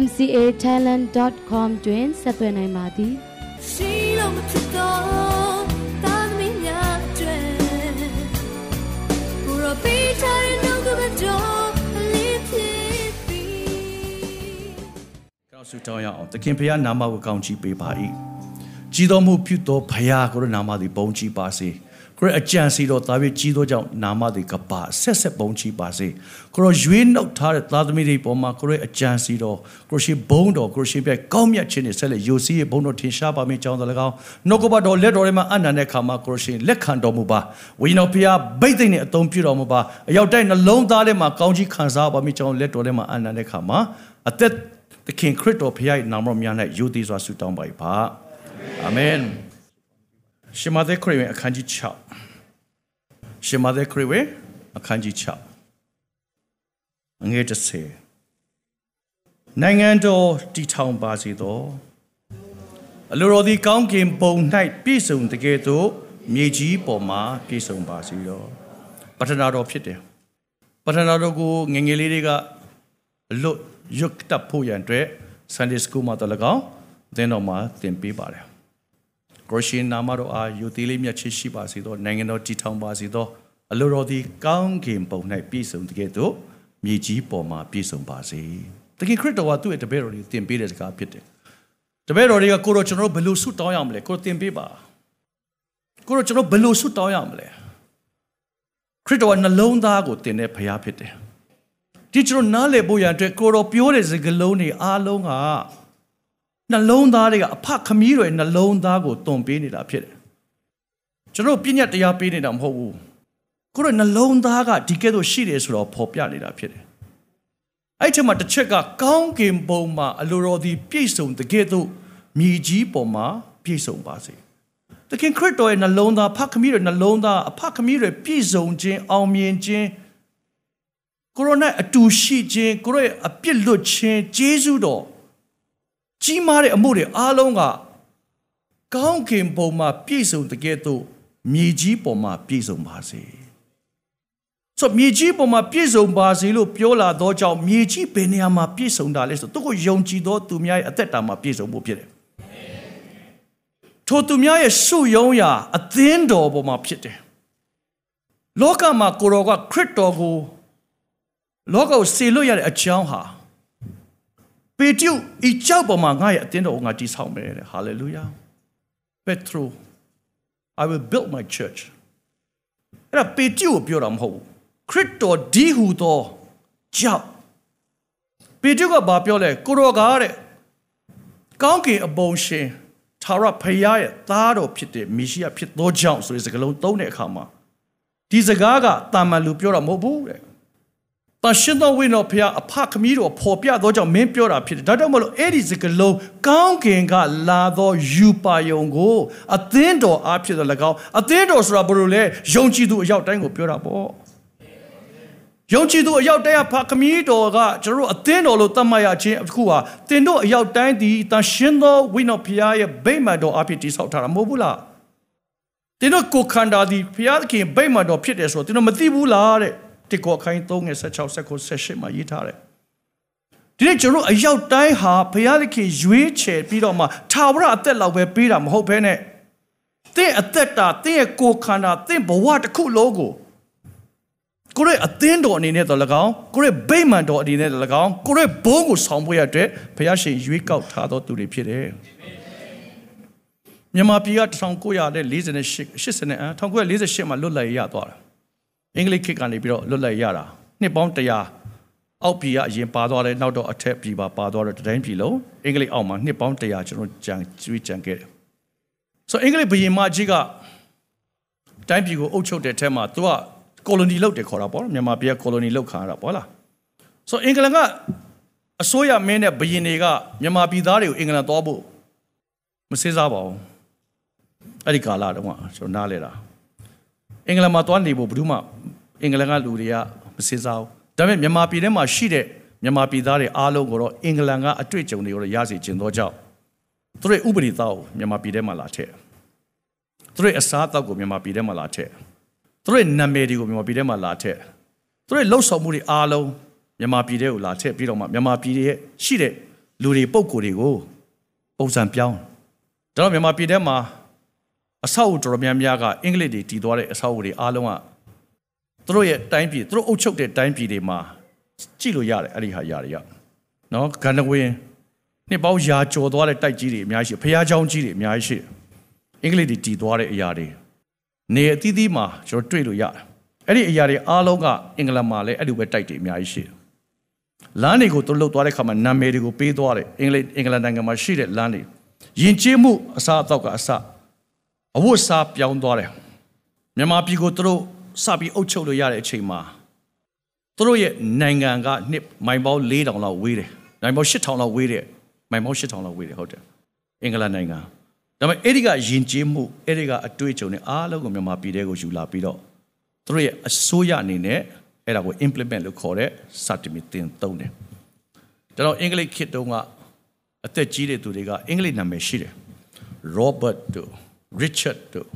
mcatalent.com တွင်ဆက်သွယ်နိုင်ပါသည်ရှိလို့မဖြစ်တော့တာသမီးများကျွဲဘူရောပေးချင်နှုတ်ကပတော်လေးဖြစ်ပြီးကောင်းစုတောင်းရအောင်သခင်ဖခင်နာမကိုကောင်းချီးပေးပါ၏ကြီးတော်မှုပြုတော်ဖခင်ကိုရနာမသည်ဘုန်းကြီးပါစေ။ ကိုရအကြံစီတော်သားပြီးကြီးသောကြောင့်နာမသည်ကပါဆက်ဆက်ပုံချီပါစေကိုရရွေးနှုတ်ထားတဲ့သားသမီးတွေပေါ်မှာကိုရအကြံစီတော်ကိုရှိဘုံတော်ကိုရှိပြကောင်းမြတ်ခြင်းနဲ့ဆက်လက်ယိုစီးရဲ့ဘုံတော်ထင်ရှားပါမည်ကြောင်းတော်၎င်းနှုတ်ကပတော်လက်တော်ထဲမှာအနန္တတဲ့ခါမှာကိုရှိလက်ခံတော်မူပါဝိညာဉ်တော်ဖျားဗိတ်သိမ့်နဲ့အသုံးပြုတော်မူပါအရောက်တိုင်းနှလုံးသားထဲမှာကောင်းကြီးခံစားပါမည်ကြောင်းလက်တော်ထဲမှာအနန္တတဲ့ခါမှာအသက်သခင်ခရစ်တော်ဖျားရဲ့နာမတော်များ၌ယိုသေးစွာဆုတောင်းပါ၏ပါအာမင်ရှမသက်ခရစ်ဝင်အခန်းကြီး6 ရှမသက်ခရစ်ဝင်အခန်းကြီး6အငယ်30နိုင်ငံတော်တည်ထောင်ပါစေသောအလိုတော်သည်ကောင်းကင်ဘုံ၌ပြည့်စုံတကယ်သို့မြေကြီးပေါ်မှာပြည့်စုံပါစေသောပထနာတော်ဖြစ်တယ်ပထနာတော်ကိုငငယ်လေးတွေကအလွတ်ရွတ်တပ်ဖို့ရန်အတွက် Sunday School မှာတော့၎င်းသင်တော်မှာသင်ပေးပါတယ် ကိုရှင်နာမတော်အားယူသေးလေးမြတ်ချစ်ရှိပါစေသောနိုင်ငံတော်တည်ထောင်ပါစေသောအလိုတော်သည်ကောင်းကင်ဘုံ၌ပြည့်စုံတကယ်သို့မြေကြီးပေါ်မှာပြည့်စုံပါစေ။တခင်ခရစ်တော်ကသူ့ရဲ့တပည့်တော်တွေကိုသင်ပေးတဲ့စကားဖြစ်တယ်။တပည့်တော်တွေကကိုရောကျွန်တော်တို့ဘယ်လိုဆုတောင်းရမလဲကိုသင်ပေးပါ။ကိုရောကျွန်တော်ဘယ်လိုဆုတောင်းရမလဲ။ခရစ်တော်ကနှလုံးသားကိုသင်တဲ့ဖရားဖြစ်တယ်။ဒီကျွန်တော်နားလည်ဖို့ရန်အတွက်ကိုရောပြောတဲ့စကားလုံးတွေအားလုံးက နှလုံးသားတွေကအဖခမည်းတွေနှလုံးသားကိုတွန်ပေးနေတာဖြစ်တယ်ကျွန်တော်ပြည့်ညတ်တရားပေးနေတာမဟုတ်ဘူးကိုယ်နှလုံးသားကဒီကဲ့သို့ရှိတယ်ဆိုတော့ဖော်ပြနေတာဖြစ်တယ်အဲ့ချက်မှာတစ်ချက်ကကောင်းကင်ဘုံမှာအလိုတော်သည်ပြည့်စုံတကယ်သို့မြေကြီးပေါ်မှာပြည့်စုံပါစေသခင်ခရစ်တော်ရဲ့နှလုံးသားဖခမည်းတွေနှလုံးသားအဖခမည်းတွေပြည့်စုံခြင်းအောင်မြင်ခြင်းကိုရိုနာအတူရှိခြင်းကိုရိုရဲ့အပြစ်လွတ်ခြင်းဂျေဇုတော် ကြီးမားတဲ့အမှုတွေအားလုံးကကောင်းကင်ဘုံမှာပြည့်စုံတကယ်တော့မြေကြီးပေါ်မှာပြည့်စုံပါစေဆိုမြေကြီးပေါ်မှာပြည့်စုံပါစေလို့ပြောလာတော့ကြောင့်မြေကြီးဘယ်နေရာမှာပြည့်စုံတာလဲဆိုသူကိုယုံကြည်သောသူများရဲ့အသက်တာမှာပြည့်စုံဖို့ဖြစ်တယ်ထိုသူများရဲ့စုယုံရာအသင်းတော်ပေါ်မှာဖြစ်တယ်လောကမှာကိုရောကခရစ်တော်ကိုလောကကိုဆေလွတ်ရတဲ့အကြောင်းဟာ ပေတရုဤကြောက်ပေါ်မှာငါရဲ့အတင်းတော်ကိုငါတည်ဆောက်မယ်တဲ့ဟာလေလုယာပက်ထရို I will build my church အဲ့ဒါပေတရုကိုပြောတာမဟုတ်ဘူးခရစ်တော်ဒီဟူသောကြောက်ပေတရုကဘာပြောလဲကိုရောကားတဲ့ကောင်းကင်အပုံရှင်သာရဖယားရဲ့သားတော်ဖြစ်တဲ့မေရှိယဖြစ်သောကြောင့်ဆိုတဲ့စကားလုံးသုံးတဲ့အခါမှာဒီစကားကတာမန်လူပြောတာမဟုတ်ဘူးတဲ့ တန်ရှင်သောဝိညာဉ်ဖျားအဖခမည်းတော်ပေါ်ပြသောကြောင့်မင်းပြောတာဖြစ်တယ်ဒါကြောင့်မလို့အဲ့ဒီစကလုံးကောင်းကင်ကလာသောယူပါယုံကိုအသင်းတော်အားဖြစ်တဲ့၎င်းအသင်းတော်ဆိုတာဘယ်လိုလဲယုံကြည်သူအရောက်တိုင်းကိုပြောတာပေါ့ယုံကြည်သူအရောက်တိုင်းအဖခမည်းတော်ကကျွန်တော်တို့အသင်းတော်လို့သတ်မှတ်ရခြင်းအခုဟာတင်တို့အရောက်တိုင်းဒီတန်ရှင်သောဝိညာဉ်ဖျားရဲ့ဗိမာန်တော်အားဖြင့်တည်ဆောက်ထားတာမဟုတ်ဘူးလားတင်တို့ကိုခန္ဓာဒီဖျားသခင်ဗိမာန်တော်ဖြစ်တယ်ဆိုတော့တင်တို့မသိဘူးလားတဲ့ တစ်ကောခိုင်း3ငယ်16 19 18မှာရေးထားတယ်ဒီနေ့ကျွန်တော်အရောက်တိုင်းဟာဘုရားသခင်ရွေးချယ်ပြီးတော့မှထာဝရအသက်လောက်ပဲပေးတာမဟုတ်ဘဲနဲ့တင့်အသက်တာတင့်ရဲ့ကိုယ်ခန္ဓာတင့်ဘဝတစ်ခုလုံးကိုကိုရဲ့အသင်းတော်အနေနဲ့တော့၎င်းကိုရဲ့ဗိမာန်တော်အနေနဲ့တော့၎င်းကိုရဲ့ဘုန်းကိုဆောင်ဖို့ရတဲ့ဘုရားရှင်ရွေးကောက်ထားသောသူတွေဖြစ်တယ်မြန်မာပြည်က1948 88 1948မှာလွတ်လပ်ရသွားတာ အင်္ဂလိပ်ခေတ်ကနေပြီးတော့လွတ်လပ်ရတာနှစ်ပေါင်း100အောက်ပြည်ကအရင်ပါသွားတယ်နောက်တော့အထက်ပြည်ပါပါသွားတော့တိုင်းပြည်လုံးအင်္ဂလိပ်အောက်မှာနှစ်ပေါင်း100ကျွန်တော်ကြံကျွေးကြံခဲ့တယ်ဆိုအင်္ဂလိပ်ဘုရင်မကြီးကတိုင်းပြည်ကိုအုပ်ချုပ်တဲ့ထဲမှာသူကကိုလိုနီလုပ်တယ်ခေါ်တာပေါ့မြန်မာပြည်ကကိုလိုနီလုပ်ခံရတာပေါ့လားဆိုအင်္ဂလန်ကအစိုးရမင်းနဲ့ဘယင်တွေကမြန်မာပြည်သားတွေကိုအင်္ဂလန်သွားဖို့မစည်းစားပါဘူးအဲ့ဒီကာလတုန်းကကျွန်တော်နားလဲတာ အင်္ဂလန်မှာသွားနေဖို့ဘယ်သူမှအင်္ဂလန်ကလူတွေကမစည်းစားဘူးဒါပေမဲ့မြန်မာပြည်ထဲမှာရှိတဲ့မြန်မာပြည်သားတွေအားလုံးကိုတော့အင်္ဂလန်ကအတွေ့အကြုံတွေကိုရစေခြင်းတော့ကြောင့်သူတို့ဥပဒေသားကိုမြန်မာပြည်ထဲမှာလာထည့်သူတို့အစားအသောက်ကိုမြန်မာပြည်ထဲမှာလာထည့်သူတို့နာမည်တွေကိုမြန်မာပြည်ထဲမှာလာထည့်သူတို့လှုပ်ဆောင်မှုတွေအားလုံးမြန်မာပြည်ထဲကိုလာထည့်ပြီးတော့မှမြန်မာပြည်ရဲ့ရှိတဲ့လူတွေပုံကိုယ်တွေကိုပုံစံပြောင်းဒါတော့မြန်မာပြည်ထဲမှာ အဆောက်အဦတော်များများကအင်္ဂလိပ်တွေတည်သွားတဲ့အဆောက်အဦတွေအားလုံးကသူတို့ရဲ့တိုင်းပြည်သူတို့အုပ်ချုပ်တဲ့တိုင်းပြည်တွေမှာကြည့်လို့ရတယ်အဲ့ဒီဟာရတယ်ရနော်ဂန္ဓဝင်နှစ်ပေါင်းရာကျော်သွားတဲ့တိုက်ကြီးတွေအများကြီးရှိဖျားเจ้าကြီးတွေအများကြီးရှိအင်္ဂလိပ်တွေတည်သွားတဲ့အရာတွေနေအသီးသီးမှာကျွန်တော်တွေ့လို့ရတယ်အဲ့ဒီအရာတွေအားလုံးကအင်္ဂလန်မှာလည်းအဲ့ဒီပဲတိုက်တွေအများကြီးရှိလမ်းတွေကိုသူလှုပ်သွားတဲ့ခါမှာနာမည်တွေကိုပေးသွားတယ်အင်္ဂလိပ်အင်္ဂလန်နိုင်ငံမှာရှိတဲ့လမ်းတွေယဉ်ကျေးမှုအစားအသောက်ကအစ အဝတ်စားပြောင်းသွားတယ်မြန်မာပြည်ကိုသူတို့စပြီးအုပ်ချုပ်လို့ရတဲ့အချိန်မှာသူတို့ရဲ့နိုင်ငံကနှစ်မိုင်ပေါင်း4000လောက်ဝေးတယ်မိုင်ပေါင်း8000လောက်ဝေးတယ်မိုင်ပေါင်း8000လောက်ဝေးတယ်ဟုတ်တယ်အင်္ဂလန်နိုင်ငံဒါပေမဲ့အဲ့ဒီကယဉ်ကျေးမှုအဲ့ဒီကအတွေ့အကြုံနဲ့အားလုံးကိုမြန်မာပြည်ထဲကိုယူလာပြီးတော့သူတို့ရဲ့အစိုးရအနေနဲ့အဲ့ဒါကို implement လို့ခေါ်တဲ့ certificate တင်သုံးတယ်ဒါတော့အင်္ဂလိပ်ခေတ်တုန်းကအသက်ကြီးတဲ့သူတွေကအင်္ဂလိပ်နာမည်ရှိတယ် Robert တို့ Richard တို့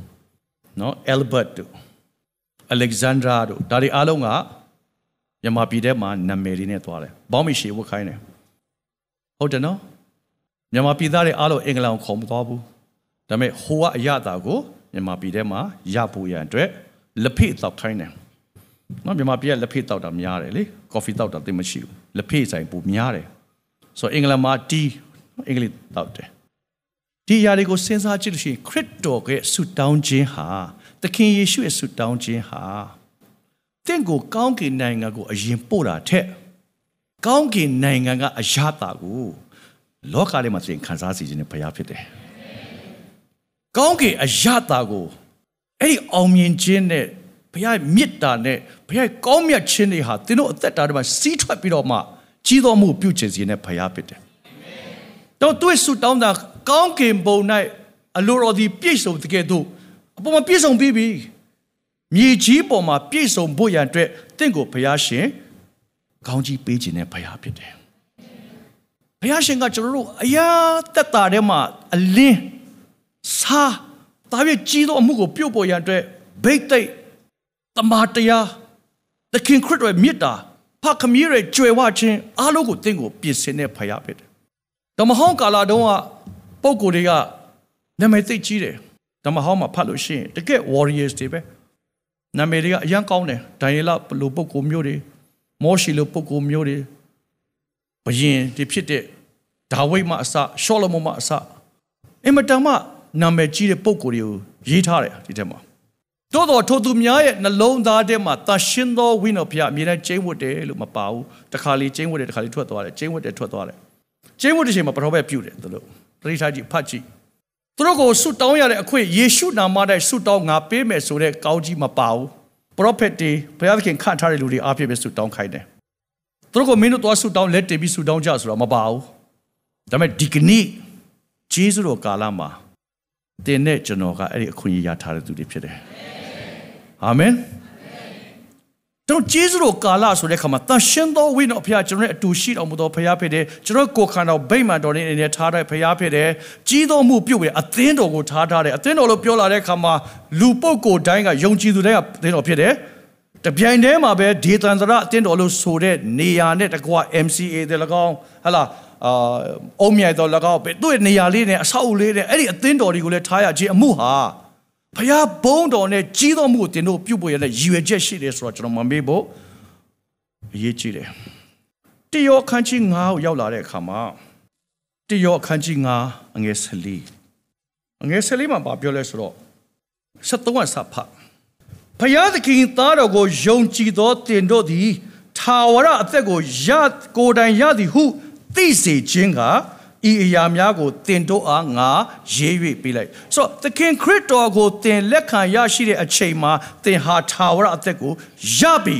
နော် Albert တို့ Alexandra တို့ဒါတွေအားလုံးကမြန်မာပြည်ထဲမှာနာမည်တွေနဲ့သွားတယ်။ဘောင်းမီရှေဝတ်ခိုင်းတယ်။ဟုတ်တယ်နော်။မြန်မာပြည်သားတွေအားလုံးအင်္ဂလန်ကိုခေါ်မသွားဘူး။ဒါပေမဲ့ဟိုကအရသာကိုမြန်မာပြည်ထဲမှာရဖို့ရန်အတွက်လက်ဖိတောက်ခိုင်းတယ်။နော်မြန်မာပြည်ကလက်ဖိတောက်တာများတယ်လေ။ကော်ဖီတောက်တာသိမရှိဘူး။လက်ဖိဆိုင်ပူများတယ်။ဆိုအင်္ဂလန်မှာတီးအင်္ဂလိပ်တောက်တယ်။ ဒီຢာတွေကိုစဉ်းစားကြည့်လို့ရှိရင်ခရစ်တော်ရဲ့ဆုတောင်းခြင်းဟာသခင်ယေရှုရဲ့ဆုတောင်းခြင်းဟာတင့်ကိုကောင်းကင်နိုင်ငံကိုအရင်ပို့တာထက်ကောင်းကင်နိုင်ငံကအရတာကိုလောကထဲမှာသင်ခံစားစီခြင်းနဲ့ဘုရားဖြစ်တယ်။ကောင်းကင်အရတာကိုအဲ့ဒီအောင်မြင်ခြင်းနဲ့ဘုရားမြစ်တာနဲ့ဘုရားကောင်းမြတ်ခြင်းတွေဟာသင်တို့အသက်တာတွေမှာစီးထွက်ပြီးတော့မှကြီးတော်မှုပြုခြင်းစီနဲ့ဘုရားဖြစ်တယ်။တော့သူ့ဆုတောင်းတာ ကောင်းကင်ဘုံ၌အလိုတော်ဒီပြည့်စုံတကယ်တော့အပေါ်မှာပြည့်စုံပြီးပြီမြေကြီးပေါ်မှာပြည့်စုံဖို့ရန်အတွက်တင့်ကိုဘုရားရှင်ကောင်းကြီးပေးခြင်းနဲ့ဘုရားဖြစ်တယ်ဘုရားရှင်ကကျွန်တော်တို့အရာတက်တာထဲမှာအလင်းစားဒါပြည့်ကြီးသောအမှုကိုပြုတ်ပေါ်ရန်အတွက်ဘိတ်သိက်တမာတရားသခင်ခရစ်တော်မြတ်တာဖခမီးရဲ့ကြွယ်ဝခြင်းအားလုံးကိုတင့်ကိုပြင်ဆင်တဲ့ဘုရားဖြစ်တယ်ဓမ္မဟောင်းကာလတုန်းက ပုံကိုယ်တွေကနာမည်သိကြီးတယ်ဓမ္မဟောင်းမှာဖတ်လို့ရှိရင်တကယ် warriors တွေပဲနာမည်တွေကအရန်ကောင်းတယ်ဒိုင်ယေလလိုပုဂ္ဂိုလ်မျိုးတွေမောရှိလိုပုဂ္ဂိုလ်မျိုးတွေဘယင်တွေဖြစ်တဲ့ဒါဝိဒ်မှအစရှောလမုန်မှအစအင်မတန်မှနာမည်ကြီးတဲ့ပုဂ္ဂိုလ်တွေကိုရေးထားတယ်ဒီထဲမှာတိုးတော်ထိုသူများရဲ့နှလုံးသားထဲမှာတရှင်သောဝိညာဉ်ဘုရားအမြဲတမ်းကျင်းဝတ်တယ်လို့မပါဘူးတခါလေကျင်းဝတ်တယ်တခါလေထွက်သွားတယ်ကျင်းဝတ်တယ်ထွက်သွားတယ်ကျင်းဝတ်တဲ့ချိန်မှာပရောဖက်ပြုတယ်သူတို့ ပရိသတ်ကြီးဖတ်ကြည့်သူတို့ကိုဆုတောင်းရတဲ့အခွင့်ယေရှုနာမနဲ့ဆုတောင်းငါပေးမယ်ဆိုတဲ့ကောင်းကြီးမပါဘူးပရောဖက်တွေဘုရားသခင်ခန့်ထားတဲ့လူတွေအားဖြင့်ပဲဆုတောင်းခိုင်းတယ်သူတို့ကိုမင်းတို့သွားဆုတောင်းလက်တင်ပြီးဆုတောင်းကြဆိုတော့မပါဘူးဒါပေမဲ့ဒီကနေ့ဂျေဇုတော်ကာလမှာတင်တဲ့ကျွန်တော်ကအဲ့ဒီအခွင့်အရေးရထားတဲ့သူတွေဖြစ်တယ်အာမင် တော့ဂျေဇုတော်ကာလဆိုတဲ့ခါမှာတန်ရှင်သောဝိညာဉ်ဘုရားကျွန်တော်ရဲ့အတူရှိတော်မူသောဘုရားဖြစ်တယ်ကျွန်တော်ကိုယ်ခန္ဓာဗိမာန်တော်နဲ့အနေနဲ့ထားတဲ့ဘုရားဖြစ်တယ်ကြီးတော်မှုပြုတ်ပြီးအသင်းတော်ကိုထားထားတယ်အသင်းတော်လို့ပြောလာတဲ့ခါမှာလူပုဂ္ဂိုလ်တိုင်းကယုံကြည်သူတိုင်းကအသင်းတော်ဖြစ်တယ်တပြိုင်တည်းမှာပဲဒေသန္တရအသင်းတော်လို့ဆိုတဲ့နေရာနဲ့တကွာ MCA တဲ့၎င်းဟလာအာအုံမြိုက်တော်၎င်းပဲသူ့ရဲ့နေရာလေးနဲ့အဆောက်အဦလေးနဲ့အဲ့ဒီအသင်းတော်တွေကိုလည်းထားရခြင်းအမှုဟာ ဖျားဘုံတော်နဲ့ကြီးတော်မှုကိုတင်တို့ပြုတ်ပေါ်ရတဲ့ရည်ရွယ်ချက်ရှိတယ်ဆိုတော့ကျွန်တော်မမေ့ဖို့အရေးကြီးတယ်တယောအခန်းကြီး9ကိုရောက်လာတဲ့အခါမှာတယောအခန်းကြီး9အငယ်14အငယ်14မှာပြောလဲဆိုတော့73ကစဖတ်ဖျားသခင်သားတော်ကိုယုံကြည်သောတင်တို့သည်ထာဝရအသက်ကိုရကိုယ်တိုင်ရသည်ဟုသိစေခြင်းက ဤအရာများကိုတင်တို့အားငါရေး၍ပေးလိုက်ဆိုတော့သခင်ခရစ်တော်ကိုတင်လက်ခံရရှိတဲ့အချိန်မှာတင်ဟာထာဝရအသက်ကိုရပြီ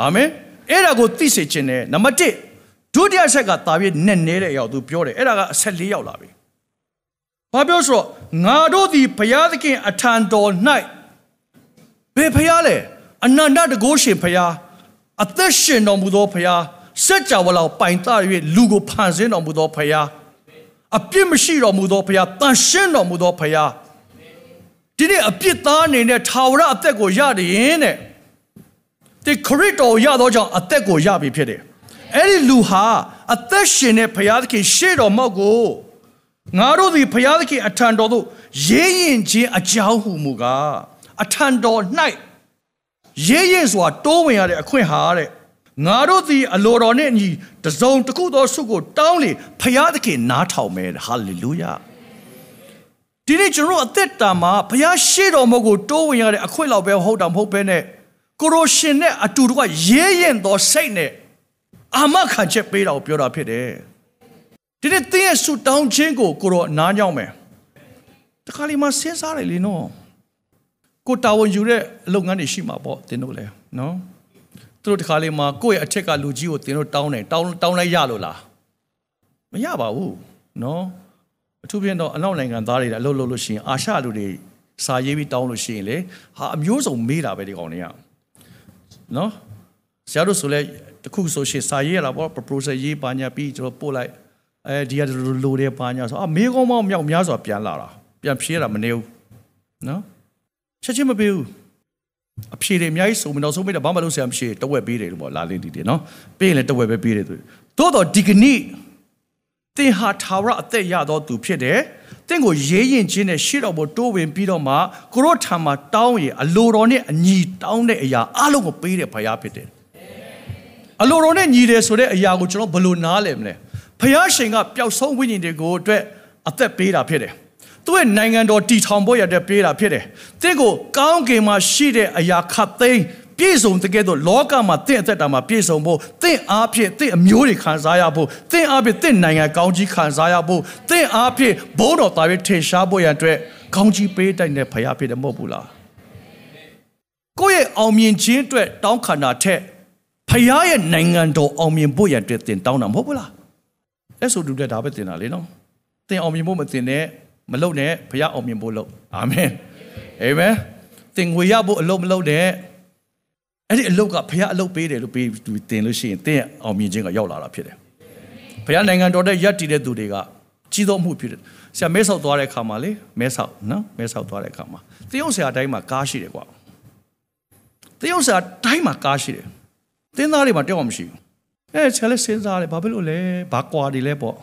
အာမင်အဲ့ဒါကိုသိစေခြင်းနဲ့နံပါတ်1ဒုတိယဆက်ကတာပြည့်နဲ့နေတဲ့အရာသူပြောတယ်အဲ့ဒါကအဆက်၄ရောက်လာပြီဘာပြောဆိုတော့ငါတို့သည်ဘုရားသခင်အထံတော်၌ဘယ်ဘုရားလဲအနန္တတကုရှင်ဘုရားအသက်ရှင်တော်မူသောဘုရား စัจ java လောက်ပိုင်တ၍လူကိုဖန်ဆင်းတော်မူသောဘုရားအပြစ်မရှိတော်မူသောဘုရားတန်ရှင်းတော်မူသောဘုရားဒီနေ့အပြစ်သားအနေနဲ့ထာဝရအသက်ကိုရတယ်ရင်တဲ့ဒီခရစ်တော်ရသောကြောင့်အသက်ကိုရပြီဖြစ်တယ်အဲ့ဒီလူဟာအသက်ရှင်တဲ့ဘုရားသခင်ရှေ့တော်မောက်ကိုငါတို့သည်ဘုရားသခင်အထံတော်သို့ရေးရင်ခြင်းအကြောင်းဟုမူကားအထံတော်၌ရေးရင်စွာတိုးဝင်ရတဲ့အခွင့်ဟာတဲ့ ငါတို့သည်အလိုတော်နှင့်အညီတစုံတစ်ခုသောဆုကိုတောင်းလေဘုရားသခင်နားထောင်မယ်ဟာလေလုယာဒီနေ့ကျွန်တော်အသက်တာမှာဘုရားရှေ့တော်မဟုတ်ကိုတိုးဝင်ရတဲ့အခွင့်လောက်ပဲဟုတ်တာမဟုတ်ပဲနဲ့ကိုရိုရှင်နဲ့အတူတကွရေးရင်သောစိတ်နဲ့အာမခံချက်ပေးတာကိုပြောတာဖြစ်တယ်ဒီနေ့သင်ရဲ့ဆူတောင်းခြင်းကိုကိုရောနားကြောင်းမယ်တခါလေးမှစဉ်းစားတယ်လေနော်ကိုတာဝန်ယူတဲ့အလုပ်ငန်းတွေရှိမှာပေါ့တင်တို့လဲနော် သူတို့တခါလေးမှကိုယ့်ရဲ့အထက်ကလူကြီးကိုတင်တို့တောင်းတယ်တောင်းတောင်းလိုက်ရလို့လားမရပါဘူးနော်အထူးဖြင့်တော့အနောက်နိုင်ငံသားတွေလည်းအလုပ်လုပ်လို့ရှိရင်အာရှလူတွေစာရေးပြီးတောင်းလို့ရှိရင်လေဟာအမျိုးစုံမေးတာပဲဒီကောင်တွေကနော်ဆရာတို့ဆိုလဲတခုဆိုရှင်စာရေးရတာပေါ့ proposal ရေးပါညာပြီးကျွန်တော်ပို့လိုက်အဲဒီကလိုတယ်ပါညာဆိုအာမေးကောင်းမောင်းမြောက်များစွာပြန်လာတာပြန်ဖြေရတာမနေဘူးနော်ချက်ချင်းမပေးဘူး အဖြေတွေအများကြီးစုံမတော့ဆုံးပေးတယ်ဘာမှလုပ်ဆရာမရှိတဝက်ပေးတယ်လို့ပေါ့လာလေးဒီတယ်နော်ပေးရင်လည်းတဝက်ပဲပေးတယ်သူသို့တော့ဒီကနေ့သင်ဟာထာဝရအသက်ရသောသူဖြစ်တယ်။သင်ကိုရေးရင်ချင်းနဲ့ရှေ့တော်ပေါ်တိုးဝင်ပြီးတော့မှကိုရောထံမှာတောင်းရင်အလိုတော်နဲ့အညီတောင်းတဲ့အရာအလုံးကိုပေးတဲ့ဘုရားဖြစ်တယ်။အလိုတော်နဲ့ညီတယ်ဆိုတဲ့အရာကိုကျွန်တော်ဘယ်လိုနားလည်မလဲ။ဘုရားရှင်ကပျောက်ဆုံးဝိညာဉ်တွေကိုအတွက်အသက်ပေးတာဖြစ်တယ်။ သူ့ရဲ့နိုင်ငံတော်တည်ထောင်ဖို့ရတဲ့ပေးတာဖြစ်တယ်။သင်ကိုကောင်းကင်မှာရှိတဲ့အရာခတ်သိမ်းပြည့်စုံတကယ်တော့လောကမှာတင့်အသက်တာမှာပြည့်စုံဖို့တင့်အားဖြင့်တင့်အမျိုးတွေခံစားရဖို့တင့်အားဖြင့်တင့်နိုင်ငံကောင်းကြီးခံစားရဖို့တင့်အားဖြင့်ဘိုးတော်သားရဲ့ထင်ရှားဖို့ရန်အတွက်ကောင်းကြီးပေးတိုက်တဲ့ဖခင်ဖြစ်တယ်မဟုတ်ဘူးလားကိုယ့်ရဲ့အောင်မြင်ခြင်းအတွက်တောင်းခံတာထက်ဖခင်ရဲ့နိုင်ငံတော်အောင်မြင်ဖို့ရန်အတွက်တင်တောင်းတာမဟုတ်ဘူးလားအဲ့ဆိုတူတဲ့ဒါပဲတင်တာလေနော်တင်အောင်မြင်ဖို့မတင်နဲ့ မလုပ်နဲ့ဖခင်အောင်မြင်ဖို့လုပ်အာမင်အာမင်တင်ငွေရဖို့အလုပ်မလုပ်နဲ့အဲ့ဒီအလုတ်ကဘုရားအလုတ်ပေးတယ်လို့ပေးတင်လို့ရှိရင်တင်းအောင်မြင်ခြင်းကရောက်လာတာဖြစ်တယ်ဘုရားနိုင်ငံတော်တဲ့ရက်တည်တဲ့သူတွေကကြီးသောမှုဖြစ်တယ်ဆရာမဲဆောက်သွားတဲ့အခါမှာလေမဲဆောက်နော်မဲဆောက်သွားတဲ့အခါမှာတရုတ်ဆရာတိုင်းမှာကားရှိတယ်ကွာတရုတ်ဆရာတိုင်းမှာကားရှိတယ်တင်းသားတွေမှာတယောက်မှမရှိဘူးအဲဆရာလည်းစဉ်းစားတယ်ဘာဖြစ်လို့လဲဘာကွာတွေလဲပေါ့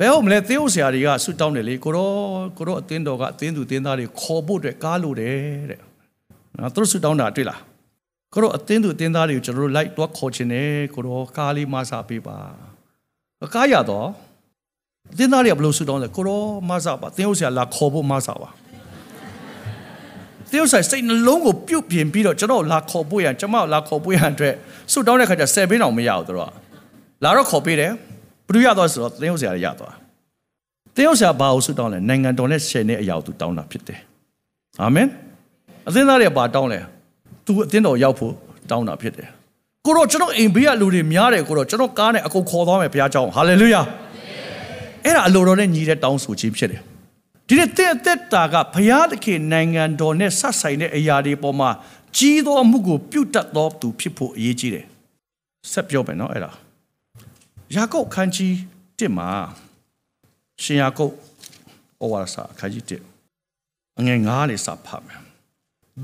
ဘယ်ဟုတ်မလဲသေုပ်ဆရာတွေကဆွတောင်းတယ်လေကိုတော့ကိုတော့အသင်းတော်ကအသင်းသူအသင်းသားတွေခေါ်ဖို့အတွက်ကားလို့တယ်တဲ့နော်သူတို့ဆွတောင်းတာတွေ့လားကိုတော့အသင်းသူအသင်းသားတွေကိုကျွန်တော်တို့လိုက်တော့ခေါ်ချင်တယ်ကိုတော့ကားလေးမစားပေးပါကားရတော့အသင်းသားတွေကဘယ်လိုဆူတောင်းလဲကိုတော့မစားပါသင်းဥဆရာလာခေါ်ဖို့မစားပါသင်းဥဆရာစိတ်နှလုံးကိုပြုတ်ပြင်ပြီးတော့ကျွန်တော်လာခေါ်ဖို့ရကျွန်မလာခေါ်ဖို့ရအတွက်ဆူတောင်းတဲ့ခါကျဆယ်ဘင်းအောင်မရဘူးတို့ကလာတော့ခေါ်ပေးတယ် ဘယ်သူရသွားဆိုတော့သင်းဥဆရာရသွားသင်းဥဆရာဘာလို့ဆူတောင်းလဲနိုင်ငံတော်နဲ့ရှယ်နဲ့အရာကိုသူတောင်းတာဖြစ်တယ်အာမင်အသင်းသားတွေကဘာတောင်းလဲသူအတင်းတော်ရောက်ဖို့တောင်းတာဖြစ်တယ်ကိုတော့ကျွန်တော်အိမ်ဘေးကလူတွေများတယ်ကိုတော့ကျွန်တော်ကားနဲ့အကုန်ခေါ်သွားမယ်ဘုရားကျောင်းဟာလေလုယာအဲ့ဒါအလိုတော်နဲ့ညီတဲ့တောင်းဆိုခြင်းဖြစ်တယ်ဒီနေ့တဲ့အသက်တာကဘုရားသခင်နိုင်ငံတော်နဲ့ဆက်ဆိုင်တဲ့အရာတွေပေါ်မှာကြီးသောအမှုကိုပြုတ်တတ်သောသူဖြစ်ဖို့အရေးကြီးတယ်ဆက်ပြောမယ်နော်အဲ့ဒါ ယာကုပ်ခန်းကြီး1မှာရှင်ယာကုပ်ဩဝါဒစာခန်းကြီး1အငယ်9နဲ့စဖတ်မယ်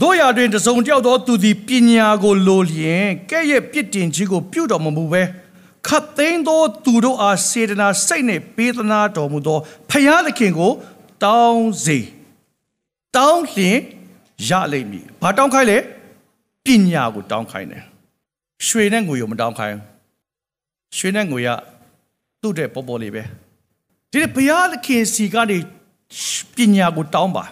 တို့ရတွင်တစုံတယောက်သောသူသည်ပညာကိုလိုလျင်ကဲ့ရဲ့ပြစ်တင်ခြင်းကို ပြုတော်မမူပဲခတ်သိမ်းသောသူတို့အားစေတနာစိတ်နှင့်ပေးသနာတော်မူသောဖယားသခင်ကို တောင်းစေတောင်းလျင်ရလိမ့်မည်ဘာတောင်းခိုင်းလဲပညာကိုတောင်းခိုင်းတယ်ရွှေနဲ့ငွေကိုမတောင်းခိုင်း ရွှေနဲ့ငွေကသူ့တဲ့ပေါ်ပေါ်လေးပဲဒီဘုရားသခင်စီကနေပညာကိုတောင်းပါ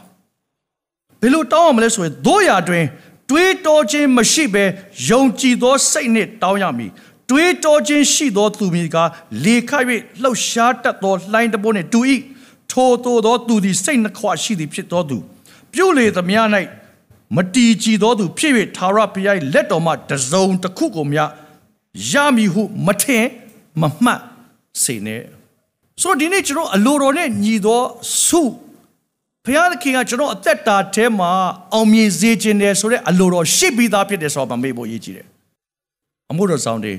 ဘယ်လိုတောင်းရမလဲဆိုရင်တို့ရာတွင် တွေးတောခြင်းမရှိဘဲယုံကြည်သောစိတ်နှင့်တောင်းရမည်တွေးတောခြင်းရှိသောသူမည်ကလေခတ်၍လှုပ်ရှားတတ်သောလှိုင်းတပိုးနှင့်တူ၏ထိုသို့သောသူသည်စိတ်နှခွရှိသည်ဖြစ်သောသူပြုလေသမျှ၌မတီကြည်သောသူဖြစ်၍သာရဘုရားလက်တော်မှတစုံတစ်ခုကိုမြ ရမည်ဟုမထင်မမမှတ်စေနဲ့ဆိုတော့ဒီနေ့ကျွန်တော်အလိုတော်နဲ့ညီသောဆုဘုရားသခင်ကကျွန်တော်အသက်တာထဲမှာအောင်မြင်စေခြင်းတယ်ဆိုတဲ့အလိုတော်ရှိပြီးသားဖြစ်တယ်ဆိုတော့မမေ့ဖို့ရည်ကြည်တယ်အမှုတော်ဆောင်တွေ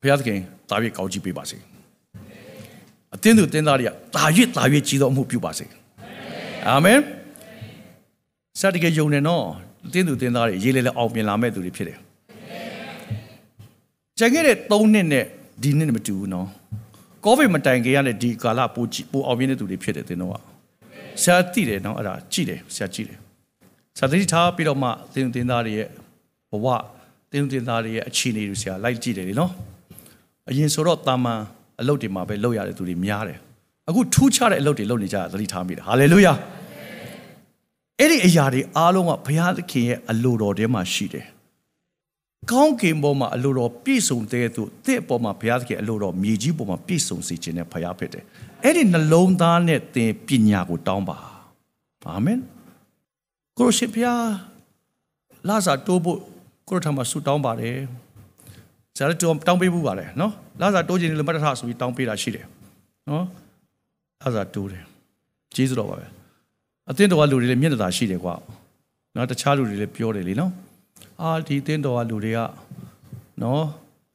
ဘုရားသခင်တာ၍ကောင်းချီးပေးပါစေအသင်းသူတင်းသားတွေကတာ၍တာ၍ကြီးသောအမှုပြုပါစေအာမင်စတကယ်ယုံနေတော့တင်းသူတင်းသားတွေရေးလေလေအောင်မြင်လာမဲ့သူတွေဖြစ်တယ် ကျန်ခဲ့တဲ့3နှစ်နဲ့ဒီနှစ်မတူဘူးနော်ကိုဗစ်မတိုင်ခင်ကလည်းဒီကာလပိုပိုအောင်မြင်တဲ့သူတွေဖြစ်တယ်တင်းတော့ဆရာသိတယ်နော်အဲ့ဒါကြည့်တယ်ဆရာကြည့်တယ်ဆရာသိထားပြီးတော့မှတင်းတင်းသားတွေရဲ့ဘဝတင်းတင်းသားတွေရဲ့အခြေအနေတွေဆရာလိုက်ကြည့်တယ်လေနော်အရင်ဆိုတော့တာမန်အလုပ်တွေမှာပဲလုပ်ရတဲ့သူတွေများတယ်အခုထူးခြားတဲ့အလုပ်တွေလုပ်နေကြတာသတိထားမိတယ်ဟာလေလုယာအဲ့ဒီအရာတွေအားလုံးကဘုရားသခင်ရဲ့အလိုတော်ထဲမှာရှိတယ် ကောင်းကင်ဘောမှာအလိုတော်ပြည့်စုံတဲ့သူတဲ့အပေါ်မှာဘုရားသခင်အလိုတော်မြေကြီးပေါ်မှာပြည့်စုံစေခြင်းနဲ့ဘုရားဖြစ်တယ်အဲ့ဒီနှလုံးသားနဲ့သင်ပညာကိုတောင်းပါအာမင်ကိုရရှိဘုရားလာစာတိုးဖို့ကိုရထမှာဆုတောင်းပါတယ်ဇာတ်တောင်းပေးဖို့ပါတယ်နော်လာစာတိုးခြင်းလည်းမတထဆိုပြီးတောင်းပေးတာရှိတယ်နော်လာစာတိုးတယ်ကျေးဇူးတော်ပါပဲအသင်းတော်ကလူတွေလည်းမျက်နှာသာရှိတယ်ကွာနော်တခြားလူတွေလည်းပြောတယ်လေနော် အာဒီအသင်းတော်ကလူတွေကနော်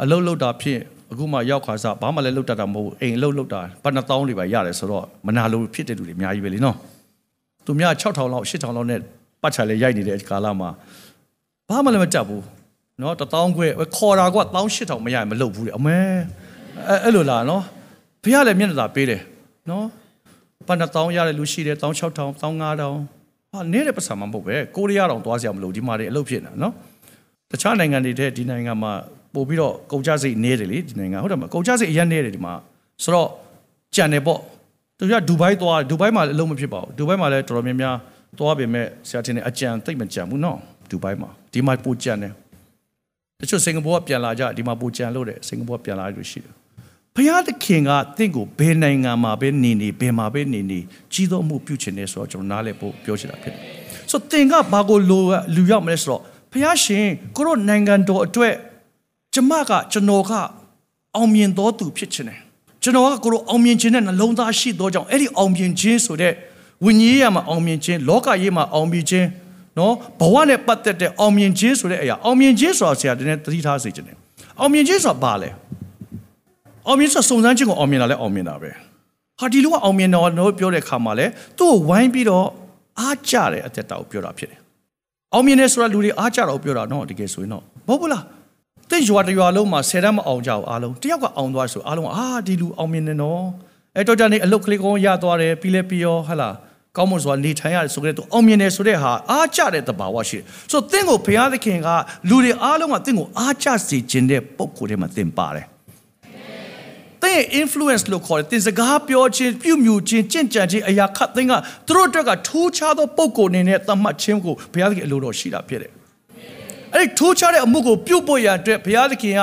အလုတ်လုတ်တာဖြစ်အခုမှရောက်ခါစားဘာမှလည်းလုတ်တတ်တာမဟုတ်ဘူးအိမ်အလုတ်လုတ်တာဘယ်နှသောင်းတွေပဲရတယ်ဆိုတော့မနာလို့ဖြစ်တဲ့လူတွေအများကြီးပဲလေနော်သူများ6000လောက်8000လောက်နဲ့ပတ်ချာလေရိုက်နေတဲ့ကာလမှာဘာမှလည်းမတတ်ဘူးနော်တသောင်းခွဲခေါ်တာက18000မရရင်မလုတ်ဘူးလေအမဲအဲအဲ့လိုလားနော်ဘုရားလည်းမျက်နှာသာပေးတယ်နော်ဘယ်နှသောင်းရတဲ့လူရှိတယ်16000 15000 ဟာနေတဲ့ပတ်စံမှာမဟုတ်ပဲကိုရီးယားတောင်သွားစရာမလိုဒီမှာတွေအလုပ်ဖြစ်နေတာနော်တခြားနိုင်ငံတွေတဲ့ဒီနိုင်ငံမှာပို့ပြီးတော့ကုန်ကြစိတ်နေတယ်လေဒီနိုင်ငံဟုတ်တယ်မကုန်ကြစိတ်အရင်နေတယ်ဒီမှာဆိုတော့ကြံတယ်ပေါ့သူကဒူဘိုင်းသွားဒူဘိုင်းမှာလည်းအလုပ်မဖြစ်ပါဘူးဒူဘိုင်းမှာလည်းတော်တော်များများသွားပေမဲ့ဆရာတင်အကြံသိမ့်မကြံဘူးနော်ဒူဘိုင်းမှာဒီမှာပိုကြံတယ်တချို့စင်ကာပူကပြန်လာကြဒီမှာပိုကြံလို့တယ်စင်ကာပူကပြန်လာလို့ရှိတယ် ဘုရားသခင်ကတင့်ကိုဘယ်နိုင်ငံမှာပဲနေနေဘယ်မှာပဲနေနေကြီးသောမှုပြုချင်နေဆိုတော့ကျွန်တော်နားလည်ဖို့ပြောချင်တာဖြစ်တယ်။ဆိုတော့တင်ကဘာကိုလိုလူရောက်မလဲဆိုတော့ဘုရားရှင်ကိုတို့နိုင်ငံတော်အတွက်ကျမကကျွန်တော်ကအောင်မြင်တော်သူဖြစ်ချင်တယ်။ကျွန်တော်ကကိုတို့အောင်မြင်ခြင်းနဲ့နှလုံးသားရှိသောကြောင့်အဲ့ဒီအောင်မြင်ခြင်းဆိုတဲ့ဝိညာဉ်ရေးမှာအောင်မြင်ခြင်းလောကရေးမှာအောင်မြင်ခြင်းနော်ဘဝနဲ့ပတ်သက်တဲ့အောင်မြင်ခြင်းဆိုတဲ့အရာအောင်မြင်ခြင်းဆိုတာဆရာတင်နဲ့သတိထားစေချင်တယ်။အောင်မြင်ခြင်းဆိုတာဘာလဲ။ အောင်မြင်ဆိုစုံစမ်းခြင်းကိုအောင်မြင်တာလဲအောင်မြင်တာပဲဟာဒီလူကအောင်မြင်တော့တော့ပြောတဲ့ခါမှာလဲသူ့ကိုဝိုင်းပြီးတော့အားကြတယ်အသက်တာကိုပြောတာဖြစ်တယ်အောင်မြင်တယ်ဆိုတာလူတွေအားကြတော့ပြောတာနော်တကယ်ဆိုရင်တော့မဟုတ်ဘူးလားတဲ့ရွာတရွာလုံးမှာဆယ်တန်းမအောင်ကြဘူးအားလုံးတယောက်ကအောင်သွားဆိုအားလုံးအာဒီလူအောင်မြင်တယ်နော်အဲ့တော့ကြနေအလုတ်ကလေးကောင်းရသွားတယ်ပြီးလဲပြီးရောဟလာကောင်းမွန်စွာနေထိုင်ရတယ်ဆိုကြတဲ့သူအောင်မြင်တယ်ဆိုတဲ့ဟာအားကြတဲ့တဘာဝရှိတယ်ဆိုတော့သင်ကိုဘုရားသခင်ကလူတွေအားလုံးကသင်ကိုအားကြစေခြင်းတဲ့ပုံကိုယ်ထဲမှာသင်ပါတယ်သ င်ရဲ့ influence လို့ခေါ်တယ်သင်စကားပြောခြင်းပြုမြူခြင်းကြင့်ကြံခြင်းအရာခတ်သင်ကသူတို့အတွက်ကထူးခြားသောပုံကိုယ်အနေနဲ့သတ်မှတ်ခြင်းကိုဘုရားသခင်အလိုတော်ရှိတာဖြစ်တယ်အဲ့ဒီထူးခြားတဲ့အမှုကိုပြုတ်ဖို့ရအတွက်ဘုရားသခင်က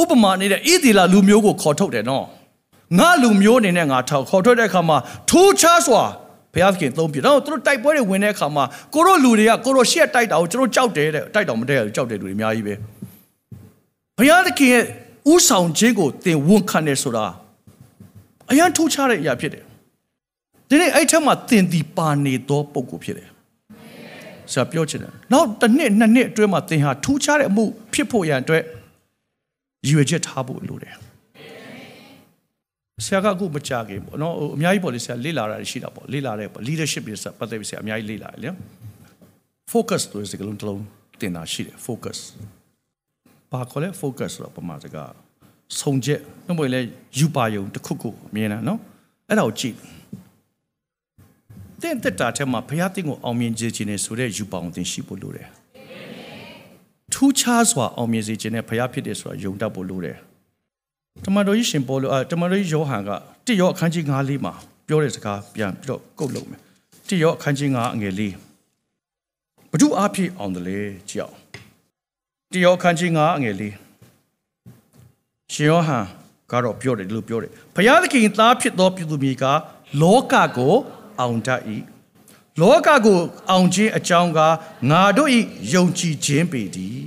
ဥပမာနေတဲ့ဣသီလလူမျိုးကိုခေါ်ထုတ်တယ်နော်ငါလူမျိုးအနေနဲ့ငါထောက်ခေါ်ထုတ်တဲ့အခါမှာထူးခြားစွာဘုရားသခင်သုံးပြတော့သူတို့တိုက်ပွဲတွေဝင်တဲ့အခါမှာကိုတို့လူတွေကကိုတို့ရှက်တိုက်တာကိုကျွန်တော်ကြောက်တယ်တဲ့တိုက်တော်မတဲ့ကြောက်တယ်လူတွေအများကြီးပဲဘုရားသခင်ရဲ့ ဥဆောင်ခြင်းကိုသင်ဝန်ခံတယ်ဆိုတာအရန်ထူးခြားတဲ့အရာဖြစ်တယ်။ဒီနေ့အဲ့ထက်မှသင်ဒီပါနေသောပုံကိုဖြစ်တယ်။ဆရာပြောချင်တယ်။နောက်တစ်နှစ်နှစ်နှစ်အတွင်းမှာသင်ဟာထူးခြားတဲ့အမှုဖြစ်ဖို့ရန်အတွက်ရည်ရွယ်ချက်ထားဖို့လိုတယ်။ဆရာကအခုမကြခင်ပေါ့နော်အများကြီးပေါ့လေဆရာလေ့လာတာရှိတာပေါ့လေ့လာတဲ့ပေါ့ leadership တွေပတ်သက်ပြီးဆရာအများကြီးလေ့လာတယ်လေ focus ဆိုတဲ့စကားလုံးတစ်လုံးတင်တာရှိတယ် focus ဘာခေါ်လဲ focus ဆိုတော့ပမာစကားဆုံချက်နှုတ်မွေလဲယူပါယုံတစ်ခုခုအမြင်တာနော်အဲ့ဒါကိုကြည့်တဲ့တက်တာထဲမှာဘုရားတင်ကိုအောင်မြင်စေခြင်းနဲ့ဆိုတဲ့ယူပါအောင်တင်ရှိဖို့လိုတယ်ထူးခြားစွာအောင်မြင်စေခြင်းနဲ့ဘုရားဖြစ်တယ်ဆိုတာယုံတတ်ဖို့လိုတယ်တမန်တော်ကြီးရှင်ပေါလုအတမန်တော်ကြီးယောဟန်ကတိရောအခန်းကြီး9လေးမှာပြောတဲ့စကားပြန်ပြီးတော့ကုတ်လုံးမယ်တိရောအခန်းကြီး9အငယ်လေးဘု து အားဖြင့်အောင်တယ်လေကြောက် တိရောခန်းကြီး9အငယ်လေးရှင်ယောဟန်ကတော့ပြောတယ်လို့ပြောတယ်ဘုရားသခင်သားဖြစ်သောပြည်သူမျိုးကလောကကိုအောင်တတ်၏လောကကိုအောင်ခြင်းအကြောင်းကငါတို့၏ယုံကြည်ခြင်းပေသည်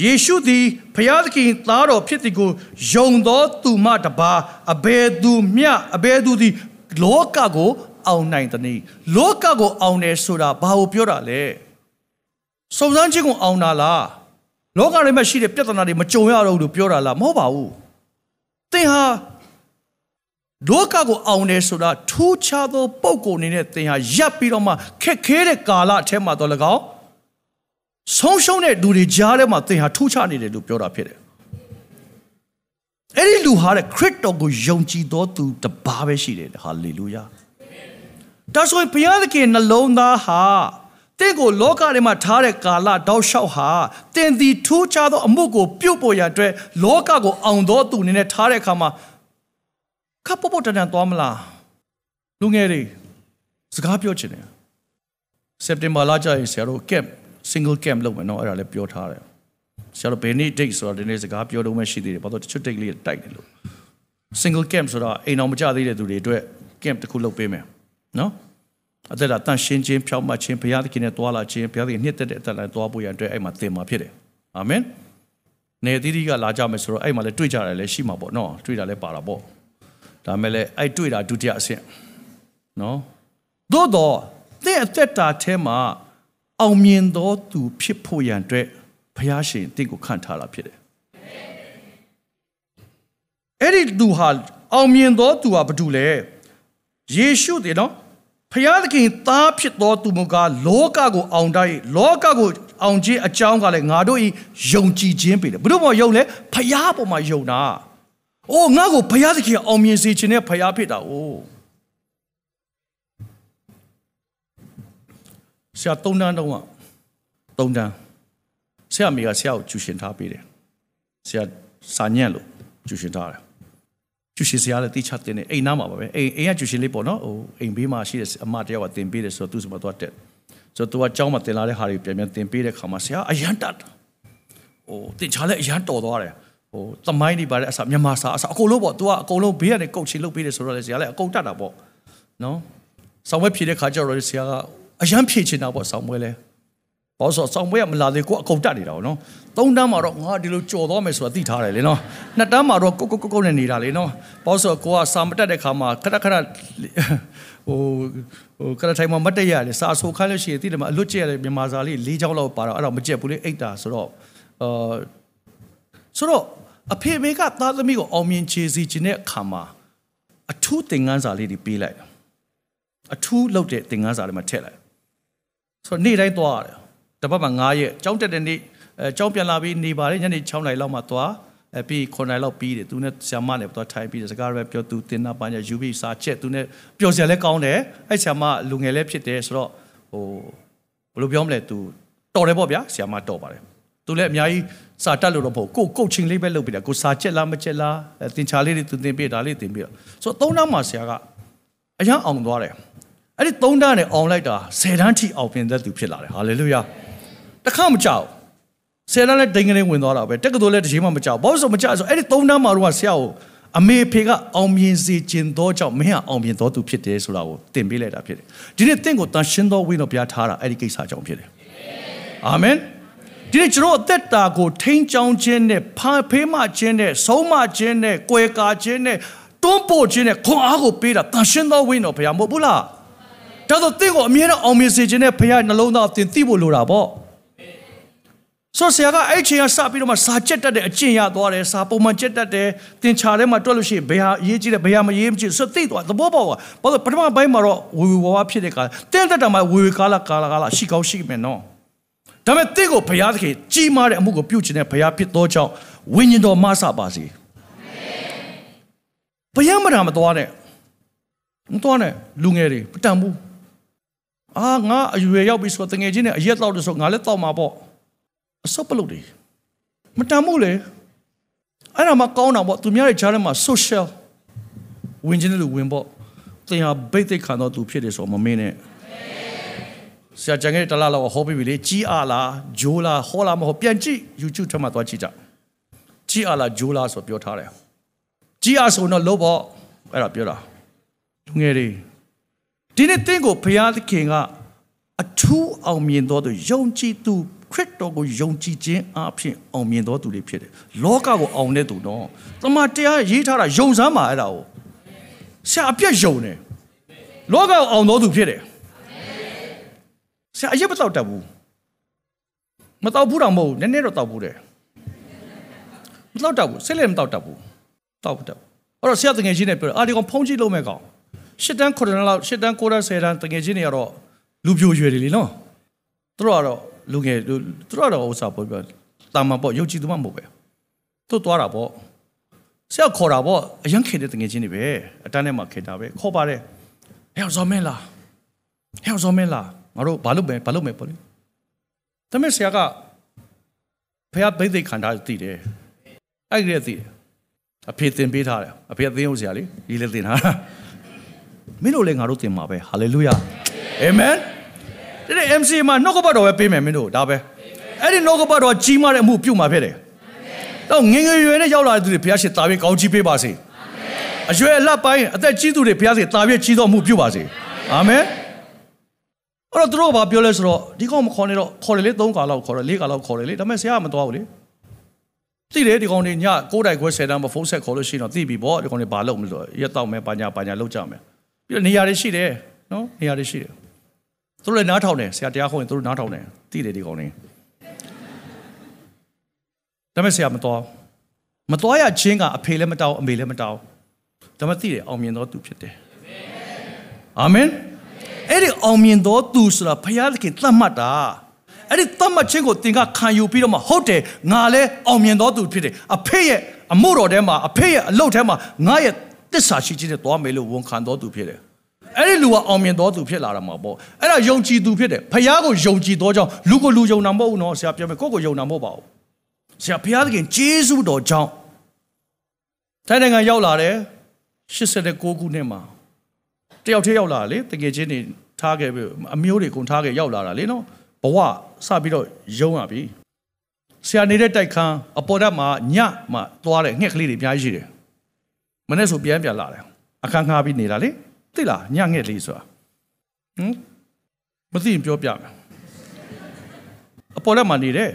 ယေရှုသည်ဖျားသခင်သားတော်ဖြစ်သည်ကိုယုံသောသူမှတပါအဘယ်သူမျှအဘယ်သူသည်လောကကိုအောင်နိုင်သနည်းလောကကိုအောင်တယ်ဆိုတာဘာကိုပြောတာလဲစုံစမ်းခြင်းကိုအောင်တာလား လောကထဲမှာရှိတဲ့ပြဿနာတွေမကြုံရတော့ဘူးလို့ပြောတာလားမဟုတ်ပါဘူးသင်ဟာလောကကိုအောင်တယ်ဆိုတာထူးခြားသောပုံကိုယ်အနေနဲ့သင်ဟာရပ်ပြီးတော့မှခက်ခဲတဲ့ကာလအထက်မှာတော့၎င်းဆုံးရှုံးတဲ့လူတွေကြားထဲမှာသင်ဟာထူးခြားနေတယ်လို့ပြောတာဖြစ်တယ်အဲ့ဒီလူဟာတဲ့ခရစ်တော်ကိုယုံကြည်တော်သူတပါးပဲရှိတယ်ဟာလေလုယာဒါဆိုရင်ဘုရားသခင်နှလုံးသားဟာ တင့်ကိုလောကထဲမှာထားတဲ့ကာလတောက်လျှောက်ဟာတင်သည်ထူးခြားသောအမှုကိုပြုတ်ပေါ်ရအတွက်လောကကိုအောင်တော်သူအနေနဲ့ထားတဲ့အခါမှာခပ်ပေါ်ပေါ်တန်တန်သွားမလားလူငယ်တွေစကားပြောချင်တယ်စက်တင်ဘာလကျရင်ဆရာတို့ camp single camp လုပ်မယ်နော်အဲ့ဒါလည်းပြောထားတယ်ဆရာတို့ဘယ်နေ့ date ဆိုတော့ဒီနေ့စကားပြောတော့မှရှိသေးတယ်ဘာလို့တချို့ date လေးတိုက်တယ်လို့ single camp ဆိုတော့အိမ်အောင်မကြသေးတဲ့သူတွေအတွက် camp တစ်ခုလုပ်ပေးမယ်နော် အသက်တာတန်ရှင်းခြင်းဖြောင့်မတ်ခြင်းဘုရားသခင်နဲ့တွာလာခြင်းဘုရားသခင်နှစ်သက်တဲ့အသက်တိုင်းတွာဖို့ရအတွက်အဲ့မှာသင်မှာဖြစ်တယ်အာမင်နေသီးသီးကလာကြမယ်ဆိုတော့အဲ့မှာလည်းတွေ့ကြတယ်လည်းရှိမှာပေါ့နော်တွေ့တာလည်းပါတာပေါ့ဒါမဲ့လည်းအဲ့တွေ့တာဒုတိယအဆင့်နော်သို့တော့တဲ့အသက်တာထဲမှာအောင်မြင်သောသူဖြစ်ဖို့ရန်အတွက်ဘုရားရှင်တင့်ကိုခန့်ထားတာဖြစ်တယ်အဲ့ဒီသူဟာအောင်မြင်သောသူဟာဘာတူလဲယေရှုတည်နော် ဖျားသခင်သားဖြစ်သောသူမကလောကကိုအောင်တိုင်းလောကကိုအောင်ခြင်းအကြောင်းကလည်းငါတို့ဤယုံကြည်ခြင်းပေတယ်ဘုလို့မယုံလဲဖျားပေါ်မှာယုံတာအိုးငါ့ကိုဖျားသခင်အောင်မြင်စေခြင်းနဲ့ဖျားဖြစ်တာအိုးဆရာသုံးတန်းတော့သုံးတန်းဆရာမိကဆရာကိုကျူရှင်ထားပေးတယ်ဆရာစာညံ့လို့ကျူရှင်ထားတယ် ကျူရှင်ဆရာလည်းတိချတင်တယ်အိမ်နားမှာပါပဲအိမ်အိမ်ကကျူရှင်လေးပေါ့နော်ဟိုအိမ်ဘေးမှာရှိတဲ့အမတယောက်ကတင်ပေးတယ်ဆိုတော့သူ့စမတော့တက်ဆိုတော့သူကကျောင်းမှာတင်လာတဲ့ဟာတွေပြန်ပြန်တင်ပေးတဲ့ခါမှာဆရာအရန်တတ်ဟိုတင်ချလည်းအရန်တော်သွားတယ်ဟိုသမိုင်းတွေပါတဲ့အစမြန်မာစာအစအကုန်လုံးပေါ့ तू ကအကုန်လုံးဘေးကနေကုတ်ချီလုပ်ပေးတယ်ဆိုတော့လေဆရာလည်းအကုန်တတ်တာပေါ့နော်ဆောင်းဝဲဖြည့်တဲ့ခါကျတော့ဆရာကအရန်ဖြည့်ချင်တာပေါ့ဆောင်းဝဲလဲ ဘာလို့ဆိုဆောင်းပွဲကမလာသေးကိုအကုန်တက်နေတာပေါ့နော်သုံးတန်းမှာတော့ငါဒီလိုကြော်သွားမယ်ဆိုတာသိထားတယ်လေနော်နှစ်တန်းမှာတော့ကုတ်ကုတ်ကုတ်နဲ့နေတာလေနော်ဘာလို့ဆိုကိုကစာမတက်တဲ့ခါမှာခဏခဏဟိုဟိုခဏထိုင်မှာမတက်ရတယ်စာဆိုခိုင်းလို့ရှိရင်သိတယ်မအလွတ်ကျက်ရမြန်မာစာလေး၄ချောင်းလောက်ပါတော့အဲ့တော့မကျက်ဘူးလေအိတ်တာဆိုတော့အာဆိုတော့အဖေမေကသားသမီးကိုအောင်မြင်ခြေစီခြင်းတဲ့အခါမှာအထူးသင်ခန်းစာလေးတွေပေးလိုက်အထူးလုပ်တဲ့သင်ခန်းစာလေးမှာထည့်လိုက်ဆိုတော့နေ့တိုင်းသွားရတယ် တပတ်မှာ9ရက်ကြောင်းတက်တဲ့နေ့အဲကြောင်းပြန်လာပြီးနေပါတယ်ညနေ6နာရီလောက်မှသွားအဲပြီး9နာရီလောက်ပြီးတယ်သူနဲ့ဆရာမနဲ့သွားထိုင်ပြီးတယ်စကားပဲပြောသူတင်နာပညာယူပြီးစာချက်သူနဲ့ပျော်စရာလည်းကောင်းတယ်အဲဆရာမလူငယ်လည်းဖြစ်တယ်ဆိုတော့ဟိုဘယ်လိုပြောမလဲသူတော်တယ်ပေါ့ဗျာဆရာမတော်ပါတယ်သူလည်းအများကြီးစာတက်လို့တော့မဟုတ်ကိုကုတ်ချင်းလေးပဲလုပ်ပြီးတာကိုစာချက်လားမချက်လားတင်ချာလေးတွေသူတင်ပြတာလေးတင်ပြဆိုတော့သုံးတန်းမှာဆရာကအရန်အောင်သွားတယ်အဲ့ဒီသုံးတန်းနဲ့အောင်လိုက်တာ10တန်းထိအောင်ပြင်တဲ့သူဖြစ်လာတယ်ဟာလေလုယာ တခါမကြောက်ဆယ်တန်းလည်းဒိန်ကနေဝင်သွားတာပဲတက်ကတော်လည်းတစ်ချိန်မှမကြောက်ဘာလို့ဆိုမကြောက်ဆိုအဲ့ဒီသုံးတန်းမှာတော့ဆရာကိုအမေဖေကအောင်မြင်စေခြင်းသောကြောင့်မင်းကအောင်မြင်တော်သူဖြစ်တယ်ဆိုတာကိုသင်ပေးလိုက်တာဖြစ်တယ်ဒီနေ့တင့်ကိုတန်ရှင်းသောဝိတော်ဘုရားထားတာအဲ့ဒီကိစ္စကြောင့်ဖြစ်တယ်အာမင်ဒီနေ့ကျွန်တော်အသက်တာကိုထိန်းချောင်းခြင်းနဲ့ဖာဖေးမခြင်းနဲ့ဆုံးမခြင်းနဲ့ကွယ်ကာခြင်းနဲ့တွန်းပို့ခြင်းနဲ့ခွန်အားကိုပေးတာတန်ရှင်းသောဝိတော်ဘုရားမဟုတ်ဘူးလားဒါဆိုတင့်ကိုအမြဲတမ်းအောင်မြင်စေခြင်းနဲ့ဘုရားနှလုံးသားတင်သိဖို့လိုတာပေါ့ ဆိုဆရာကအဲ့ချိန်ကစပြီးတော့မှစာချက်တတ်တဲ့အကျင့်ရသွားတယ်စာပုံမှန်ချက်တတ်တယ်သင်္ချာထဲမှာတွက်လို့ရှိရင်ဘယ်ဟာအရေးကြီးတယ်ဘယ်ဟာမရေးမကြီးဆိုသိသွားသဘောပေါက်သွားဘာလို့ပထမပိုင်းမှာတော့ဝေဝေဝါဝါဖြစ်တဲ့ကာတင်းတက်တာမှဝေဝေကာလာကာလာကာလာရှိကောင်းရှိမယ်နော်ဒါပေမဲ့တင့်ကိုဘုရားသခင်ကြီးမားတဲ့အမှုကိုပြုတ်ခြင်းနဲ့ဘုရားဖြစ်သောကြောင့်ဝိညာဉ်တော်မဆပါစေဘုရားမတာမသွားနဲ့မသွားနဲ့လူငယ်တွေမတန်ဘူးအာငါအရွယ်ရောက်ပြီဆိုတငယ်ချင်းနဲ့အရက်တော့လို့ဆိုငါလည်းတော့မှာပေါ့ အစောပလုတ်တွေမတန်မှုလေအဲ့ဒါမှကောင်းတာပေါ့သူများရဲ့ဂျားထဲမှာ social ဝင်ခြင်းလို့ဝင်ပေါ့သင်ဟာဘိတ်သိက်ခံတော့သူဖြစ်တယ်ဆိုမမင်းနဲ့ဆရာကျန်ခဲ့တလားလောက်ဟောပြီးပြီလေကြီးအားလားဂျိုးလားဟောလားမဟုတ်ပြန်ကြည့် YouTube ထဲမှာသွားကြည့်ကြကြီးအားလားဂျိုးလားဆိုပြောထားတယ်ကြီးအားဆိုတော့လို့ပေါ့အဲ့ဒါပြောတာလူငယ်တွေဒီနေ့တင့်ကိုဘုရားသခင်ကအထူးအောင်မြင်တော်သူယုံကြည်သူ ခရစ်တော်ကိုယုံကြည်ခြင်းအပြင်အောင်မြင်တော်သူတွေဖြစ်တယ်လောကကိုအောင်တဲ့သူတော့တမန်တရားရေးထားတာယုံစမ်းပါအဲ့ဒါကိုဆရာအပြည့်ယုံတယ်လောကကိုအောင်တော်သူဖြစ်တယ်ဆရာအရက်မတော့တတ်ဘူးမတော့ဘူးတော့မဟုတ်နည်းနည်းတော့တော့ဘူးတယ်မတော့တတ်ဘူးဆက်လက်မတော့တတ်ဘူးတော့တတ်အဲ့တော့ဆရာတငယ်ချင်းနဲ့ပြောအာဒီကောင်ဖုံးကြည့်လို့မဲ့ကောင်ရှစ်တန်း9တန်းလောက်ရှစ်တန်း9တန်း10တန်းတငယ်ချင်းတွေကတော့လူပြိုရွယ်တယ်လीနော်သူတို့ကတော့ လူငယ်သူတို့ကတော့ဥစ္စာပေါ့ပြောတာမန်ပေါ့ယုံကြည်သူမှမဟုတ်ပဲသူသွားတာပေါ့ဆရာခေါ်တာပေါ့အရင်ခေတဲ့တငယ်ချင်းတွေပဲအတန်းထဲမှာခေတာပဲခေါ်ပါတယ်ဟဲ့ဇော်မင်းလားဟဲ့ဇော်မင်းလားငါတို့ဘာလုပ်မယ်ဘာလုပ်မယ်ပေါ့လေဒါပေမဲ့ဆရာကဖះဘိသိက်ခန္ဓာသိတယ်အဲ့ဒီတည်းသိတယ်အဖေသင်ပေးထားတယ်အဖေသင်ဟုတ်ဆရာလေဒီလည်းသင်ထားတာမင်းတို့လည်းငါတို့သင်မှာပဲဟာလေလုယာအာမင် ဒီနေ့ MC မှာနှုတ်ကပတ်တော်ပဲပေးမယ်မင်းတို့ဒါပဲအဲ့ဒီနှုတ်ကပတ်တော်ကြီးမားတဲ့အမှုပြုတ်မှာဖြစ်တယ်တော့ငငယ်ရွယ်နဲ့ရောက်လာတဲ့သူတွေဘုရားရှင်တာပြီးကောင်းချီးပေးပါစေအရွယ်အလတ်ပိုင်းအသက်ကြီးသူတွေဘုရားရှင်တာပြီးကြီးတော်မှုပြုတ်ပါစေအာမင်အဲ့တော့သူတို့ကပြောလဲဆိုတော့ဒီကောင်မခေါ်နေတော့ခေါ်တယ်လေ၃ခါလောက်ခေါ်တယ်၄ခါလောက်ခေါ်တယ်လေဒါပေမဲ့ဆရာကမသွားဘူးလေသိတယ်ဒီကောင်တွေည9တိုက်ခွဲ10တန်းမဖုန်းဆက်ခေါ်လို့ရှိရင်တော့သိပြီပေါ့ဒီကောင်တွေဘာလုပ်မလို့ရက်တော့မယ်ဘာညာဘာညာလုပ်ကြမယ်ပြီးတော့နေရာတွေရှိတယ်နော်နေရာတွေရှိတယ် သူတို့လည်းနားထောင်တယ်ဆရာတရားခေါ်ရင်သူတို့နားထောင်တယ်သိတယ်ဒီကောင်တွေဒါပေမဲ့ဆရာမတော်မတော်ရချင်းကအဖေလည်းမတောင်းအမေလည်းမတောင်းဒါပေမဲ့သိတယ်အောင်မြင်တော်သူဖြစ်တယ်အာမင်အဲ့ဒီအောင်မြင်တော်သူဆိုတာဘုရားသခင်သတ်မှတ်တာအဲ့ဒီသတ်မှတ်ခြင်းကိုသင်ကခံယူပြီးတော့မှဟုတ်တယ်ငါလည်းအောင်မြင်တော်သူဖြစ်တယ်အဖေရဲ့အမှုတော်ထဲမှာအဖေရဲ့အလုပ်ထဲမှာငါရဲ့တစ္ဆာရှိခြင်းနဲ့သွားမယ်လို့ဝန်ခံတော်သူဖြစ်တယ် အဲ့ဒီလူကအောင်မြင်တော်သူဖြစ်လာတာမှာပေါ့အဲ့ဒါယုံကြည်သူဖြစ်တယ်ဖခင်ကိုယုံကြည်တော်ကြောင့်လူကိုလူယုံတာမဟုတ်ဘူးနော်ဆရာပြောမယ်ကိုယ့်ကိုယုံတာမဟုတ်ပါဘူးဆရာဘုရားသခင်ဂျေဇုတော်ကြောင့်တိုင်းနိုင်ငံရောက်လာတယ်89ခုနှစ်မှာတယောက်တည်းရောက်လာလေတကယ်ချင်းနေထားခဲ့ပြီအမျိုးတွေကုန်ထားခဲ့ရောက်လာတာလေနော်ဘဝစပြီးတော့ယုံရပြီဆရာနေတဲ့တိုက်ခန်းအပေါ်ဓာတ်မှာညမှာသွားတယ်ငှက်ကလေးတွေအများကြီးရှိတယ်မနေ့ဆိုပြန်ပြန်လာတယ်အခန်းငှားပြီးနေတာလေ သိလားညငှက်လေးဆိုတာဟမ်မသိရင်ပြောပြမယ်အပေါ်ဓာတ်မှာနေတယ်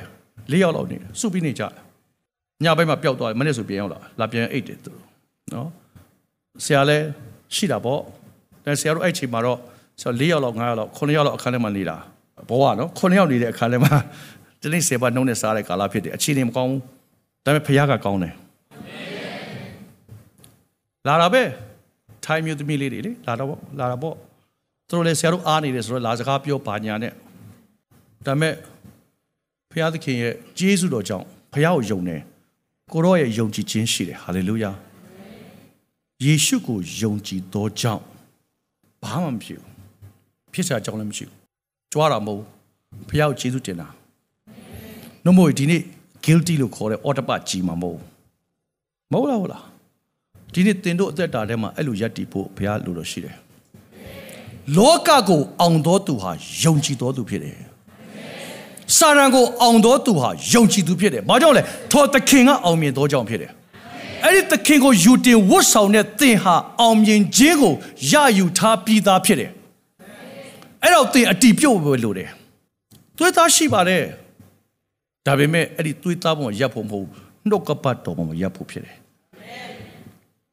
လေးယောက်လောက်နေတယ်စုပြီးနေကြတယ်ညဘက်မှာပျောက်သွားတယ်မနေ့ဆိုပြန်ရောက်လာလာပြန်အိတ်တယ်သူနော်ဆရာလည်းရှိတာပေါ့ဒါဆရာတို့အဲ့ချိန်မှာတော့ဆရာ၄ယောက်လောက်၅ယောက်လောက်9ယောက်လောက်အခန်းထဲမှာနေတာဘဝနော်9ယောက်နေတဲ့အခန်းထဲမှာဒီနေ့ဆေပါနှုံးနဲ့စားတဲ့ကာလဖြစ်တယ်အခြေအနေမကောင်းဘူးဒါပေမဲ့ဖခင်ကကောင်းတယ်လာတာပဲ ထိုင်းမျိုးသမီးလေးတွေလေလာတော့လာတာပေါ့သူတို့လည်းဆရာတို့အားနေတယ်ဆိုတော့လာစကားပြောပါညာနဲ့ဒါပေမဲ့ဖခင်သခင်ရဲ့ဂျေဇုတော်ကြောင့်ဖခင်ကိုယုံတယ်ကိုရောရဲ့ယုံကြည်ခြင်းရှိတယ်ဟာလေလုယာယေရှုကိုယုံကြည်သောကြောင့်ဘာမှမဖြစ်ဘူးဖြစ်စရာအကြောင်းလည်းမရှိဘူးကြွားတာမဟုတ်ဘူးဖះကိုကျေးဇူးတင်တာနှုတ်မို့ဒီနေ့ guilty လို့ခေါ်တဲ့အော်တပတ်ကြီးမှာမဟုတ်မဟုတ်လားဟုတ်လား ဒီနေ့တင်တို့အသက်တာထဲမှာအဲ့လိုယက်တီဖို့ဘုရားလိုတော့ရှိတယ်လောကကိုအောင်တော်သူဟာယုံကြည်တော်သူဖြစ်တယ်စာရန်ကိုအောင်တော်သူဟာယုံကြည်သူဖြစ်တယ်ဘာကြောင့်လဲထော်သခင်ကအောင်မြင်တော်ကြောင့်ဖြစ်တယ်အဲ့ဒီသခင်ကိုယူတင်ဝတ်ဆောင်တဲ့သင်ဟာအောင်မြင်ခြင်းကိုရယူထားပြီးသားဖြစ်တယ်အဲ့တော့သင်အတီးပြုတ်ပဲလို့တယ်သွေးသားရှိပါတယ်ဒါပေမဲ့အဲ့ဒီသွေးသားပေါ်ရပ်ဖို့မဟုတ်နှုတ်ကပတ်တော်ပေါ်ရပ်ဖို့ဖြစ်တယ်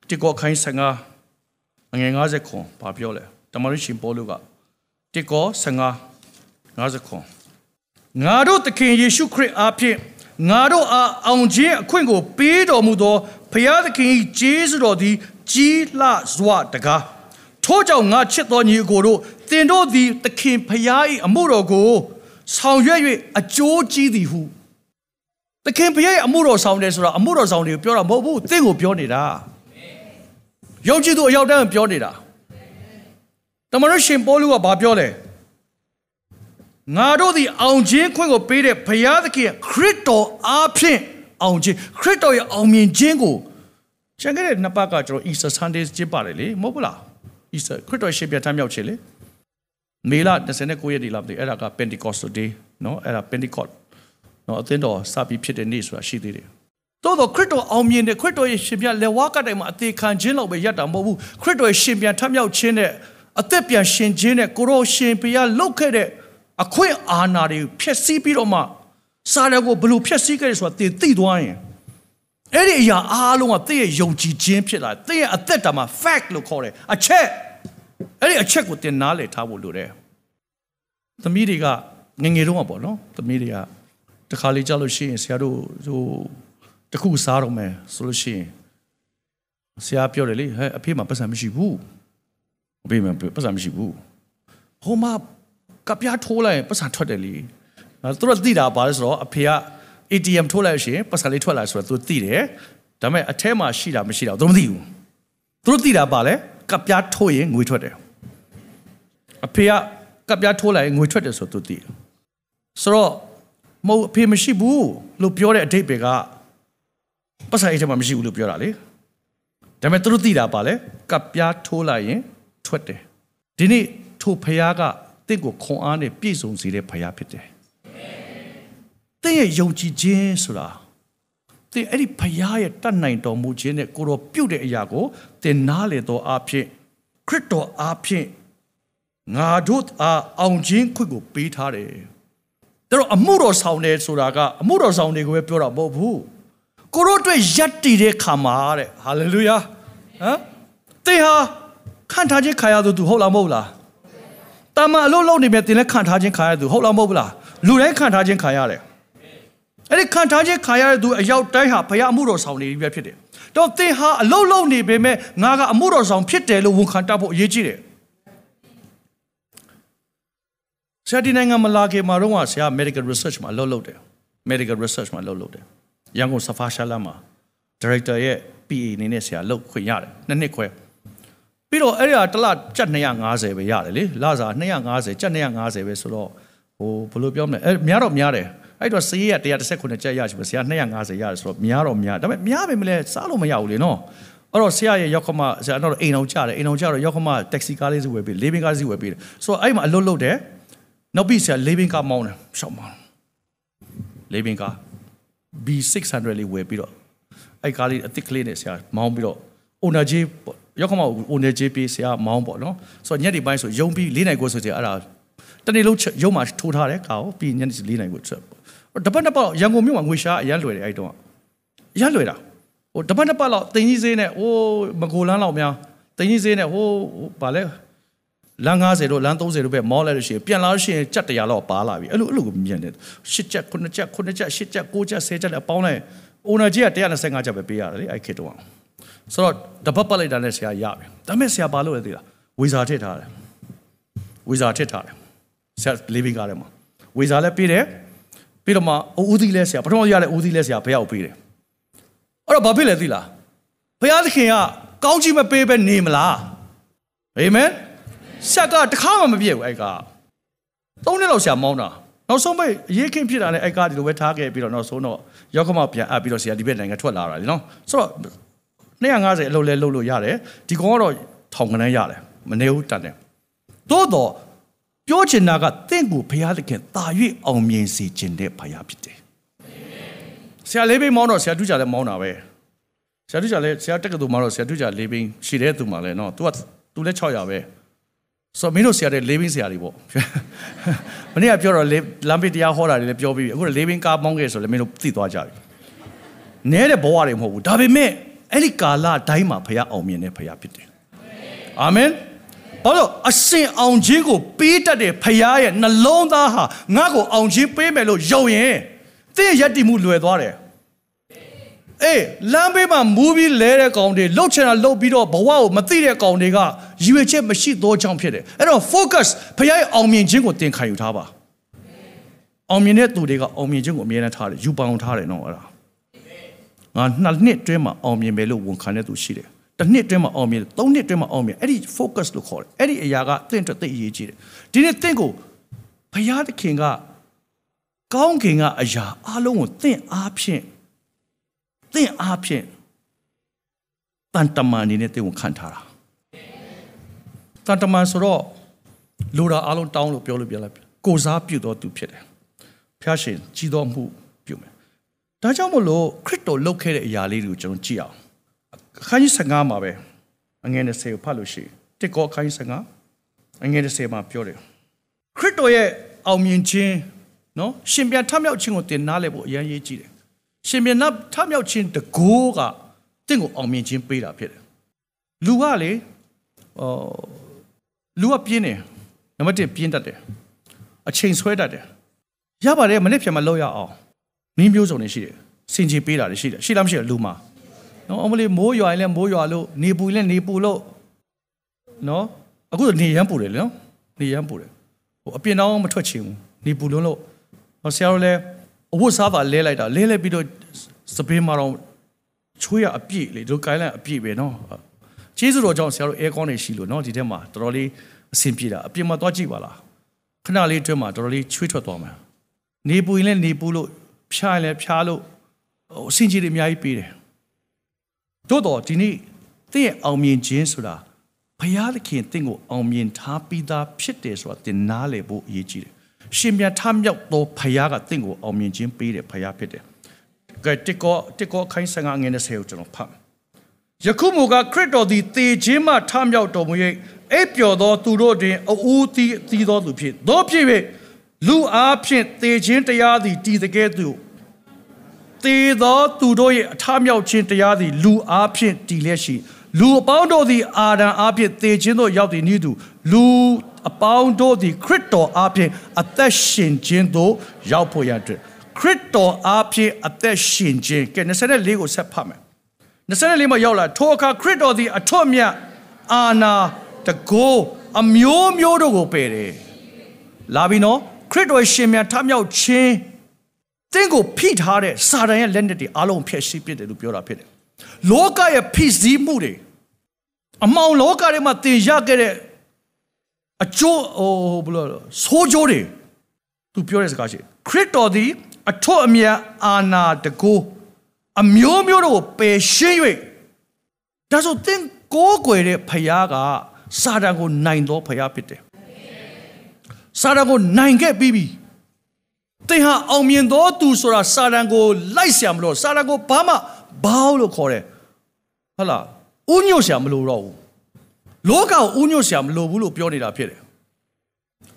တိကောခိုင်း15အငယ်50ခွန်ဘာပြောလဲတမန်တော်ရှင်ပေါလုကတိကော15 50ခွန်ငါတို့သခင်ယေရှုခရစ်အားဖြင့်ငါတို့အားအောင်ခြင်းအခွင့်ကိုပေးတော်မူသောဖျားသခင်၏ကျေးဇူးတော်သည်ကြီးလှစွာတကားထို့ကြောင့်ငါချစ်တော်ညီအကိုတို့သင်တို့သည်သခင်ဖျား၏အမှုတော်ကိုဆောင်ရွက်၍အကျိုးကြီးသည်ဟုသခင်ဖျား၏အမှုတော်ဆောင်တယ်ဆိုတာအမှုတော်ဆောင်တွေကိုပြောတာမဟုတ်ဘူးသင်ကိုပြောနေတာ ယုံကြည်သူအရောက်တန်းပြောနေတာတမန်တော်ရှင်ပေါလုကဘာပြောလဲငါတို့သည်အောင်ခြင်းခွင့်ကိုပေးတဲ့ဘုရားသခင်ခရစ်တော်အားဖြင့်အောင်ခြင်းခရစ်တော်ရဲ့အောင်မြင်ခြင်းကိုကျန်ခဲ့တဲ့နှစ်ပတ်ကကျွန်တော် Easter Sunday ကျင်းပါတယ်လေမဟုတ်ဘူးလား Easter ခရစ်တော်ရှင်ပြထမ်းမြောက်ခြင်းလေမေလ29ရက်ဒီလာပြီအဲ့ဒါက Pentecost Day เนาะအဲ့ဒါ Pentecost เนาะအသင်းတော်စပြီးဖြစ်တဲ့နေ့ဆိုတာရှိသေးတယ် သို့တော့ခရစ်တော်အောင်မြင်တဲ့ခရစ်တော်ရဲ့ရှင်ပြန်လက်ဝါးကတိုင်မှာအသေးခံခြင်းလောက်ပဲရတာမဟုတ်ဘူးခရစ်တော်ရဲ့ရှင်ပြန်ထမ်းမြောက်ခြင်းနဲ့အသက်ပြန်ရှင်ခြင်းနဲ့ကိုရောရှင်ပြရလုတ်ခဲ့တဲ့အခွင့်အာဏာတွေဖျက်ဆီးပြီးတော့မှစာတန်ကိုဘလို့ဖျက်ဆီးခဲ့တယ်ဆိုတာသင်သိသွားရင်အဲ့ဒီအရာအားလုံးကသင်ရဲ့ယုံကြည်ခြင်းဖြစ်လာသင်ရဲ့အသက်တာမှာ fact လို့ခေါ်တယ်အချက်အဲ့ဒီအချက်ကိုသင်နားလည်ထားဖို့လိုတယ်သမီးတွေကငငယ်တုန်းကပေါ့နော်သမီးတွေကတခါလေကြောက်လို့ရှိရင်ဆရာတို့ဟို တခုစားတော့မယ်ဆိုလို့ရှိရင်ဆရာပြောတယ်လေဟဲ့အဖေမှာပတ်စံမရှိဘူးအဖေမှာပတ်စံမရှိဘူးဟိုမှာကပြားထိုးလိုက်ရင်ပတ်စံထွက်တယ်လေသူတို့သိတာပါလဲဆိုတော့အဖေက ATM ထိုးလိုက်ရှင်ပတ်စံလေးထွက်လာဆိုတော့သူသိတယ်ဒါပေမဲ့အထဲမှာရှိတာမရှိတာသူမသိဘူးသူတို့သိတာပါလဲကပြားထိုးရင်ငွေထွက်တယ်အဖေကကပြားထိုးလိုက်ရင်ငွေထွက်တယ်ဆိုတော့သူသိတယ်ဆိုတော့မဟုတ်အဖေမရှိဘူးလို့ပြောတဲ့အတိတ်တွေက ပတ်စံအိတ်ထဲမှာမရှိဘူးလို့ပြောတာလေဒါပေမဲ့သူတို့သိတာပါလေကပြားထိုးလိုက်ရင်ထွက်တယ်ဒီနေ့ထိုဖះကတင့်ကိုခွန်အားနဲ့ပြည့်စုံစေတဲ့ဖះဖြစ်တယ်တင့်ရဲ့ယုံကြည်ခြင်းဆိုတာတင်အဲ့ဒီဖះရဲ့တတ်နိုင်တော်မူခြင်းနဲ့ကိုတော်ပြုတ်တဲ့အရာကိုတင်နားလေတော်အဖြစ်ခရစ်တော်အဖြစ်ငါတို့အားအောင်ခြင်းခွင့်ကိုပေးထားတယ်ဒါတော့အမှုတော်ဆောင်တယ်ဆိုတာကအမှုတော်ဆောင်တွေကိုပဲပြောတာမဟုတ်ဘူး ကိုတို့အတွက်ယက်တည်တဲ့ခါမှာတဲ့ဟာလေလုယာဟမ်တင်ဟာခံထားခြင်းခါရသူဟုတ်လားမဟုတ်လားတာမန်အလုပ်လုပ်နေမြဲတင်လည်းခံထားခြင်းခါရသူဟုတ်လားမဟုတ်ဘူးလားလူတိုင်းခံထားခြင်းခါရတယ်အဲ့ဒီခံထားခြင်းခါရတဲ့သူအရောက်တိုင်းဟာဘုရားအမှုတော်ဆောင်နေပြီပဲဖြစ်တယ်တော့သင်ဟာအလုပ်လုပ်နေပေမဲ့ငါကအမှုတော်ဆောင်ဖြစ်တယ်လို့ဝန်ခံတတ်ဖို့အရေးကြီးတယ်ဆရာဒီနိုင်ငံမလာခင်မှာတော့ဆရာ medical research မှာလုပ်လုပ်တယ် medical research မှာလုပ်လုပ်တယ် ရန်ကုန်စဖာရှာလာမှာ director ရဲ့ PA အနေနဲ့ဆရာလုပ်ခွင့်ရတယ်နှစ်နှစ်ခွဲပြီးတော့အဲ့ဒါတစ်လကျပ်250ပဲရတယ်လေလစာ250ကျပ်250ပဲဆိုတော့ဟိုဘယ်လိုပြောမလဲအဲများတော့များတယ်အဲ့တော့စေးရ119ကျပ်ရရှိပဲဆရာ250ရတယ်ဆိုတော့များတော့များဒါပေမဲ့များပဲမလဲစားလို့မရဘူးလေနော်အဲ့တော့ဆရာရဲ့ရောက်ခမဆရာတော့အိမ်အောင်ကြတယ်အိမ်အောင်ကြတော့ရောက်ခမတက္ကစီကားလေးစီဝယ်ပေးလေးဘင်းကားစီဝယ်ပေးတယ်ဆိုတော့အဲ့မှာအလွတ်လွတ်တယ်နောက်ပြီးဆရာလေးဘင်းကားမောင်းတယ်ရှောက်မောင်းလေးဘင်းကား B600 လေးဝယ်ပြီးတော့အဲ့ကားလေးအစ်စ်ကလေးနဲ့ဆရာမောင်းပြီးတော့ owner ကြီးရောက်ခမ owner ကြီးပေးဆရာမောင်းပေါ့နော်ဆိုတော့ညက်ဒီပိုင်းဆိုယုံပြီး၄နိုင်ကိုဆိုကြအဲ့ဒါတနေ့လုံးရုံမှာထိုးထားတဲ့ကာကိုပြီးညနေ၄နိုင်ကိုဆက်တပတ်နှစ်ပတ်ရန်ကုန်မြို့မှာငွေရှာအရန်လွယ်တယ်အဲ့တုန်းကအရန်လွယ်တာဟိုတပတ်နှစ်ပတ်လောက်တင်ကြီးဈေးနဲ့ဟိုမကိုလန်းလောက်များတင်ကြီးဈေးနဲ့ဟိုဗာလဲ လမ်း90တို့လမ်း30တို့ပဲမောလိုက်လို့ရှိရင်ပြန်လာလို့ရှိရင်ကြက်တရာလောက်ပါလာပြီအဲ့လိုအဲ့လိုကိုမြင်တယ်ရှစ်ကြက်ခုနှစ်ကြက်ခုနှစ်ကြက်ရှစ်ကြက်ကိုကြက်ဆယ်ကြက်လည်းပေါင်းလိုက်အိုနာကြီးက125ကြက်ပဲပေးရတယ်လေအဲ့ခေတ်တုန်းကဆိုတော့တပတ်ပတ်လိုက်တာနဲ့ဆရာရပြီဒါပေမဲ့ဆရာဘာလို့လဲသိလားဝေစာထစ်ထားတယ်ဝေစာထစ်ထားတယ်ဆရာလေးဘီကားထဲမှာဝေစာလည်းပေးတယ်ပြီးတော့မှအိုးသီးလဲဆရာပထမရတဲ့အိုးသီးလဲဆရာဘုရားကိုပေးတယ်အဲ့တော့ဘာဖြစ်လဲသိလားဘုရားသခင်ကကောင်းချီးမပေးပဲနေမလားအာမင် ဆက်ကတခါမှမပြည့်ဘူးအဲ့ကသုံးနှစ်လောက်ဆရာမောင်းတာနောက်ဆုံးပဲအရေးခင်းဖြစ်တာနဲ့အဲ့ကဒီလိုပဲထားခဲ့ပြီးတော့နောက်ဆုံးတော့ရောက်ခမပြန်အပ်ပြီးတော့ဆရာဒီဘက်နိုင်ငံထွက်လာတာလीနော်ဆိုတော့250အလုပ်လဲလုပ်လို့ရတယ်ဒီကောင်ကတော့ထောင်ကနန်းရတယ်မနေဘူးတန်တယ်သို့တော့ပြောချင်တာကတင့်ကိုဘုရားသခင်တာ၍အောင်မြင်စေခြင်းတဲ့ဘုရားဖြစ်တယ်ဆရာလေးဘိန်းမောင်းတော့ဆရာတူးကြလည်းမောင်းတာပဲဆရာတူးကြလည်းဆရာတက်ကတူမောင်းတော့ဆရာတူးကြလေးဘိန်းရှိတဲ့သူမှလည်းနော် तू က तू လည်း600ပဲ ဆိုတော့မင်းတို့ဆရာတဲ့လေးဘင်းဆရာတွေပေါ့မနေ့ကပြောတော့လမ်းပိတရားဟောတာတွေလည်းပြောပြီးပြီအခုလေးဘင်းကားမောင်းခဲ့ဆိုလည်းမင်းတို့သိသွားကြပြီနဲတဲ့ဘဝတွေမဟုတ်ဘူးဒါပေမဲ့အဲ့ဒီကာလတိုင်းမှာဖခင်အောင်မြင်တဲ့ဖခင်ဖြစ်တယ်အာမင်ဘာလို့အစင်အောင်ခြင်းကိုပေးတတ်တဲ့ဖခင်ရဲ့နှလုံးသားဟာငါ့ကိုအောင်ခြင်းပေးမယ်လို့ယုံရင်သင်ရက်တည်မှုလွယ်သွားတယ် အေးလမ်းဘေးမှာမူးပြီးလဲတဲ့ကောင်တွေလှုပ်ချင်တာလှုပ်ပြီးတော့ဘဝကိုမသိတဲ့ကောင်တွေကရည်ရွယ်ချက်မရှိသောကြောင့်ဖြစ်တယ်အဲ့တော့ focus ဖခင်ရဲ့အောင်မြင်ခြင်းကိုသင်ခံယူထားပါအောင်မြင်တဲ့သူတွေကအောင်မြင်ခြင်းကိုအမြဲတမ်းထားတယ်ယူပအောင်ထားတယ်နော်အဲ့ဒါငါနှစ်နှစ်တွင်းမှာအောင်မြင်မယ်လို့ဝန်ခံတဲ့သူရှိတယ်တစ်နှစ်တွင်းမှာအောင်မြင်တယ်သုံးနှစ်တွင်းမှာအောင်မြင်အဲ့ဒီ focus လို့ခေါ်တယ်အဲ့ဒီအရာကသင်အတွက်သိအရေးကြီးတယ်ဒီနေ့သင်ကိုဘုရားသခင်ကကောင်းကင်ကအရာအလုံးကိုသင်အားဖြင့် သင်အားဖြင့်တန်တမန်နေနဲ့သင်ကိုခံထားတာတန်တမန်ဆိုတော့လူတော်အလုံးတောင်းလို့ပြောလို့ပြလိုက်ကိုစားပြုတော်သူဖြစ်တယ်ဖျားရှင်ကြီးတော်မှုပြုမယ်ဒါကြောင့်မလို့ခရစ်တော်လုပ်ခဲ့တဲ့အရာလေးတွေကိုကျွန်တော်ကြည့်အောင်အခန်းကြီး15မှာပဲအငယ်20ကိုဖတ်လို့ရှိတစ်ကောအခန်းကြီး15အငယ်20မှာပြောတယ်ခရစ်တော်ရဲ့အောင်မြင်ခြင်းနော်ရှင်ပြန်ထမြောက်ခြင်းကိုတင်နားလဲဖို့အရန်ရေးကြည့်တယ် ရှင်ပြန်ထမြောက်ခြင်းတကိုးကတင့်ကိုအောင်မြင်ခြင်းပေးတာဖြစ်တယ်လူကလေအော်လူကပြင်းတယ်နံပါတ်1ပြင်းတတ်တယ်အချိန်ဆွဲတတ်တယ်ရပါတယ်မနစ်ဖြန်မလောက်ရအောင်နင်းမျိုးစုံနေရှိတယ်စင်ချေပေးတာတွေရှိတယ်ရှိလားမရှိဘူးလူမှာနော်အမလေးမိုးရွာရင်လည်းမိုးရွာလို့နေပူရင်လည်းနေပူလို့နော်အခုနေရမ်းပူတယ်လေနော်နေရမ်းပူတယ်ဟိုအပြင်တော့မထွက်ချင်ဘူးနေပူလုံးလို့ဟောဆရာတို့လည်း အဝတ်စားပါလဲလိုက်တာလဲလဲပြီးတော့စပင်းမှာတော့ချွေးရအပြည့်လေတို့ကိုင်းလိုက်အပြည့်ပဲနော်ကျေးဇူးတော်ကြောင့်ဆရာတို့အဲကောင်းနေရှိလို့နော်ဒီထဲမှာတော်တော်လေးအဆင်ပြေတာအပြင်မှာသွားကြည့်ပါလားခဏလေးအတွင်းမှာတော်တော်လေးချွေးထွက်သွားမှာနေပူရင်လည်းနေပူလို့ဖြားရင်လည်းဖြားလို့ဟိုအဆင်ကြီးတွေအများကြီးပေးတယ်တို့တော့ဒီနေ့တင့်ရဲ့အောင်မြင်ခြင်းဆိုတာဘုရားသခင်တင့်ကိုအောင်မြင်ထားပြီးသားဖြစ်တယ်ဆိုတာတင်နားလည်ဖို့အရေးကြီးတယ် ရှင်မြတ်ထမြောက်သောဘုရားကတင့်ကိုအောင်မြင်ခြင်းပေးတယ်ဘုရားဖြစ်တယ်ကဲတစ်ကောတစ်ကောခိုင်းစငါငယ်နဲ့ဆဲကိုကျွန်တော်ဖတ်ယခုမူကခရစ်တော်သည်တေခြင်းမှထမြောက်တော်မူ၍အိပ်ပျော်သောသူတို့တွင်အူးသီးသီးသောသူဖြစ်သောဖြစ်၍လူအားဖြင့်တေခြင်းတရားသည်တည်တဲ့ကဲ့သို့တေသောသူတို့၏အထမြောက်ခြင်းတရားသည်လူအားဖြင့်တည်လျက်ရှိလူအပေါင်းတို့သည်အာဒံအားဖြင့်တေခြင်းသို့ရောက်သည်နည်းတူလူ အပေါင်းတို့သည်ခရစ်တော်အားဖြင့်အသက်ရှင်ခြင်းသို့ရောက်ဖို့ရတဲ့ခရစ်တော်အားဖြင့်အသက်ရှင်ခြင်းကဲ24ကိုဆက်ဖတ်မယ်24မှာရောက်လာထိုအခါခရစ်တော်သည်အထွတ်မြတ်အာနာတကိုးအမျိုးမျိုးတို့ကိုပယ်တယ်လာပြီနော်ခရစ်တော်ရှင်မြတ်ထမြောက်ခြင်းတင့်ကိုဖိထားတဲ့စာတန်ရဲ့လက်နက်တွေအလုံးဖျက်ဆီးပစ်တယ်လို့ပြောတာဖြစ်တယ်လောကရဲ့ဖိစီးမှုတွေအမောင်လောကထဲမှာတင်ရခဲ့တဲ့ အကျိုးဟိုဘယ်လိုဆိုးကျိုးတွေသူပြောတဲ့စကားရှိခရစ်တော်သည်အထွတ်အမြတ်အာနာတကိုးအမျိုးမျိုးတို့ကိုပယ်ရှင်း၍ဒါဆိုသင်ကိုးကွယ်တဲ့ဖခင်ကစာတန်ကိုနိုင်သောဖခင်ဖြစ်တယ်စာတန်ကိုနိုင်ခဲ့ပြီးပြီသင်ဟာအောင်မြင်သောသူဆိုတာစာတန်ကိုလိုက်ဆရာမလို့စာတန်ကိုဘာမှဘောင်းလို့ခေါ်တယ်ဟုတ်လားဥညွတ်ဆရာမလို့တော့ဘူး လောကကိုဥညွတ်ဆရာမလို့ဘူးလို့ပြောနေတာဖြစ်တယ်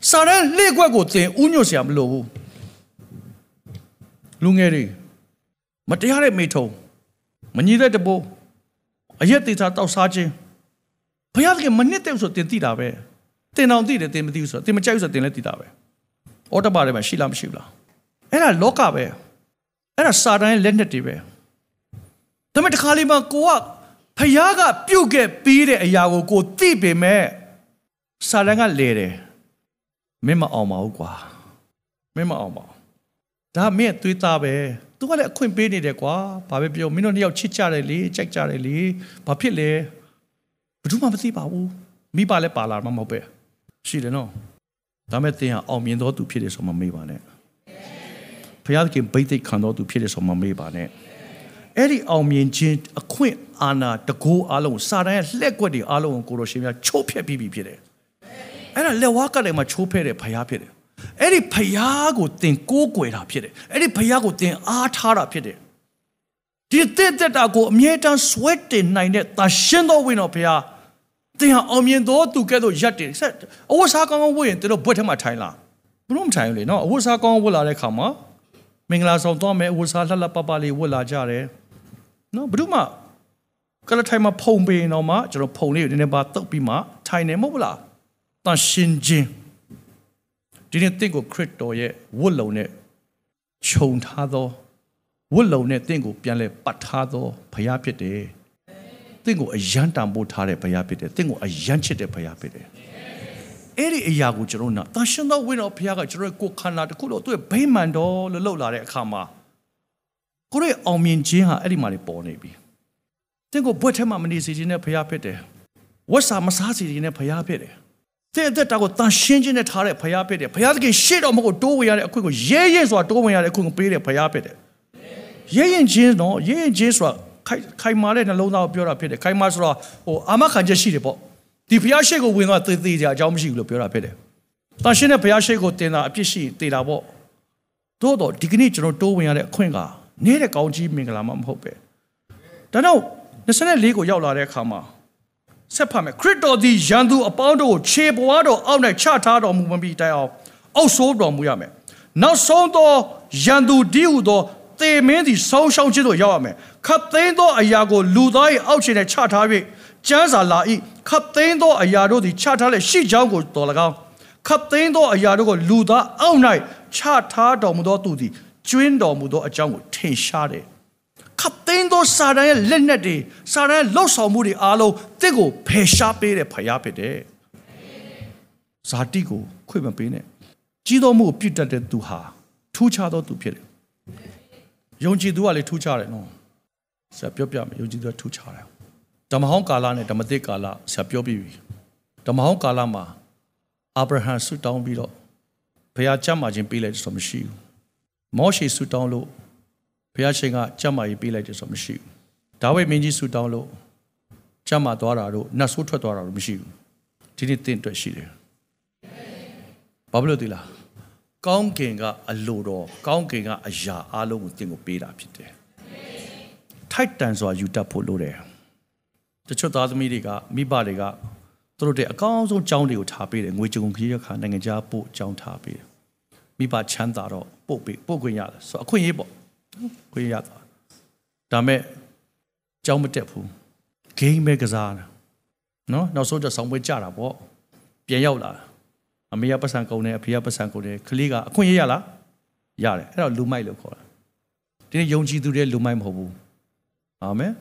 စာတန်လှည့်ကွက်ကိုသင်ဥညွတ်ဆရာမလို့ဘူးလူငယ်တွေမတရားတဲ့မိထုံမညီတဲ့တပိုးအရက်တေသာတောက်စားခြင်းဘုရားသခင်မနစ်တဲ့ဆိုတင်သိတာပဲတင်အောင်သိတယ်တင်မသိဘူးဆိုတင်မကြိုက်ဆိုတင်လည်းသိတာပဲအော်တပါတယ်မှာရှိလားမရှိဘူးလားအဲ့ဒါလောကပဲအဲ့ဒါစာတန်ရဲ့လက်နက်တွေပဲဒါပေမဲ့တခါလေးမှာကိုက ဖယားကပြုတ်ခဲ့ပြီးတဲ့အရာကိုကိုသိပေမဲ့စာတန်ကလဲတယ်မင်းမအောင်ပါဘူးကွာမင်းမအောင်ပါဒါမင်းသွေးသားပဲသူကလည်းအခွင့်ပေးနေတယ်ကွာဘာပဲပြောမင်းတို့နှစ်ယောက်ချစ်ကြတယ်လေကြိုက်ကြတယ်လေဘာဖြစ်လဲဘယ်သူမှမသိပါဘူးမိပါလဲပါလာမှာမဟုတ်ပဲရှိတယ်နော်ဒါမဲ့သင်ဟာအောင်မြင်တော်သူဖြစ်တယ်ဆိုမှမေးပါနဲ့ဘုရားခင်ဗိသိက်ခံတော်သူဖြစ်တယ်ဆိုမှမေးပါနဲ့အဲ့ဒီအောင်မြင်ခြင်းအခွင့် အာဏာတကူအလုံးစာတန်ရဲ့လှက်ကွက်တွေအလုံးကိုကိုတော်ရှင်များချိုးဖျက်ပြီးပြီဖြစ်တယ်အဲ့ဒါလက်ဝါးကလည်းမှချိုးဖဲ့တဲ့ဘုရားဖြစ်တယ်အဲ့ဒီဖယားကိုသင်ကိုးကွယ်တာဖြစ်တယ်အဲ့ဒီဖယားကိုသင်အားထားတာဖြစ်တယ်ဒီတဲ့တဲ့တာကိုအမြဲတမ်းဆွဲတင်နိုင်တဲ့တာရှင်းသောဝိညာဉ်တော်ဖယားသင်ဟာအောင်မြင်သောသူကဲ့သို့ရက်တယ်ဆက်အဝတ်စားကောင်းကောင်းဝတ်ရင်တို့ဘွက်ထဲမှာထိုင်လာဘလို့မထိုင်ဘူးလေနော်အဝတ်စားကောင်းကောင်းဝတ်လာတဲ့ခါမှာမင်္ဂလာဆောင်သွားမယ်အဝတ်စားလှလှပပလေးဝတ်လာကြတယ်နော်ဘလို့မှ ကလထိုင်မှာဖုံပေးတော့မှကျွန်တော်ဖုံလေးကိုနည်းနည်းပါတုပ်ပြီးမှထိုင်နေမဟုတ်ဘူးလားတန်ရှင်းခြင်းဒီနေ့တင့်ကိုခရစ်တော်ရဲ့ဝတ်လုံနဲ့ခြုံထားသောဝတ်လုံနဲ့တင့်ကိုပြန်လဲပတ်ထားသောဘုရားဖြစ်တယ်တင့်ကိုအယံတံပိုးထားတဲ့ဘုရားဖြစ်တယ်တင့်ကိုအယံချစ်တဲ့ဘုရားဖြစ်တယ်အဲ့ဒီအရာကိုကျွန်တော်နာတာရှင်တော်ဝိတော်ဘုရားကကျွန်တော်ကိုခန္ဓာတစ်ခုလို့သူ့ဗိမာန်တော်လို့လှုပ်လာတဲ့အခါမှာကိုရဲ့အောင်မြင်ခြင်းဟာအဲ့ဒီမှာနေပေါ်နေပြီ တင့်ကိုဘွက်ထဲမှာမနေစေခြင်းနဲ့ဘုရားဖြစ်တယ်ဝတ်စာမစားစေခြင်းနဲ့ဘုရားဖြစ်တယ်တဲ့တဲ့တာကိုတန်ရှင်းခြင်းနဲ့ထားတဲ့ဖရားဖြစ်တယ်ဖရားသခင်ရှေ့တော်မဟုတ်တိုးဝင်ရတဲ့အခွင့်ကိုရဲရဲစွာတိုးဝင်ရတဲ့အခွင့်ကိုပေးတယ်ဖရားဖြစ်တယ်ရဲရင်ချင်းနော်ရဲရင်ချင်းဆိုတာခိုင်ခိုင်မာတဲ့နှလုံးသားကိုပြောတာဖြစ်တယ်ခိုင်မာဆိုတော့ဟိုအာမခံချက်ရှိတယ်ပေါ့ဒီဖရားရှေ့ကိုဝင်သွားသေသေးကြအကြောင်းမရှိဘူးလို့ပြောတာဖြစ်တယ်တန်ရှင်းတဲ့ဖရားရှေ့ကိုတင်တာအပြစ်ရှိတေတာပေါ့သို့တော့ဒီကနေ့ကျွန်တော်တိုးဝင်ရတဲ့အခွင့်ကနေတဲ့ကောင်းကြီးမင်္ဂလာမှမဟုတ်ပဲဒါတော့ 24ကိုရောက်လာတဲ့အခါမှာဆက်ဖတ်မယ်ခရစ်တော်သည်ယန်သူအပေါင်းတို့ကိုခြေပွားတော်အောက်၌ချထားတော်မူမပြီးတိုင်အောင်အောက်ဆိုးတော်မူရမယ်နောက်ဆုံးသောရန်သူဒီဟုသောတေမင်းသည်ဆုံးရှုံးခြင်းသို့ရောက်ရမယ်ခတ်သိမ်းသောအရာကိုလူသား၏အောက်ခြေ၌ချထား၍ကျမ်းစာလာ၏ခတ်သိမ်းသောအရာတို့သည်ချထားလျက်ရှိကြောင်းကိုတော်၎င်းခတ်သိမ်းသောအရာတို့ကိုလူသားအောက်၌ချထားတော်မူသောသူသည်ကျွင်းတော်မူသောအကြောင်းကိုထင်ရှားတယ် ခတ်သိမ်းသောစာတန်ရဲ့လက်နက်တွေစာတန်ရဲ့လှုပ်ဆောင်မှုတွေအားလုံးတစ်ကိုဖယ်ရှားပေးတဲ့ဖရားဖြစ်တယ်ဇာတိကိုခွင့်မပေးနဲ့ကြီးတော်မှုကိုပြစ်တတ်တဲ့သူဟာထူးခြားသောသူဖြစ်တယ်ယုံကြည်သူကလည်းထူးခြားတယ်နော်ဆရာပြောပြမယ်ယုံကြည်သူကထူးခြားတယ်ဓမ္မဟောင်းကာလနဲ့ဓမ္မသစ်ကာလဆရာပြောပြပြီဓမ္မဟောင်းကာလမှာအာဗြဟံဆုတောင်းပြီးတော့ဘုရားကြမ်းမာခြင်းပေးလိုက်တယ်ဆိုမရှိဘူးမောရှေဆုတောင်းလို့ ဘုရားရှင်ကကြမ်းမာရေးပေးလိုက်တယ်ဆိုမရှိဘူးဒါဝိမင်းကြီးဆုတောင်းလို့ကြမ်းမာသွားတာတို့နတ်ဆိုးထွက်သွားတာတို့မရှိဘူးဒီနေ့တင့်အတွက်ရှိတယ်ဘာဖြစ်လို့ဒီလားကောင်းကင်ကအလိုတော်ကောင်းကင်ကအရာအလုံးကိုတင့်ကိုပေးတာဖြစ်တယ်ထိုက်တန်စွာယူတတ်ဖို့လိုတယ်တချို့သားသမီးတွေကမိဘတွေကသူတို့တဲ့အကောင်းဆုံးကြောင်းတွေကိုထားပေးတယ်ငွေကြုံခရီးရခါနိုင်ငံခြားပို့ကြောင်းထားပေးတယ်မိဘချမ်းသာတော့ပို့ပေးပို့ခွင့်ရတယ်ဆိုအခွင့်အရေးပေါ့ ခွင့်ရတာဒါမဲ့ကြောင်းမတက်ဘူးဂိမ်းပဲကစားတာနော်နောက်ဆုံးတော့ဆောင်းပွဲကြတာပေါ့ပြန်ရောက်လာအမေကပတ်စံကုန်တယ်အဖေကပတ်စံကုန်တယ်ကလေးကအခွင့်အရေးရလားရတယ်အဲ့တော့လူမိုက်လို့ခေါ်တာဒီနေ့ယုံကြည်သူတွေလူမိုက်မဟုတ်ဘူးအာမင်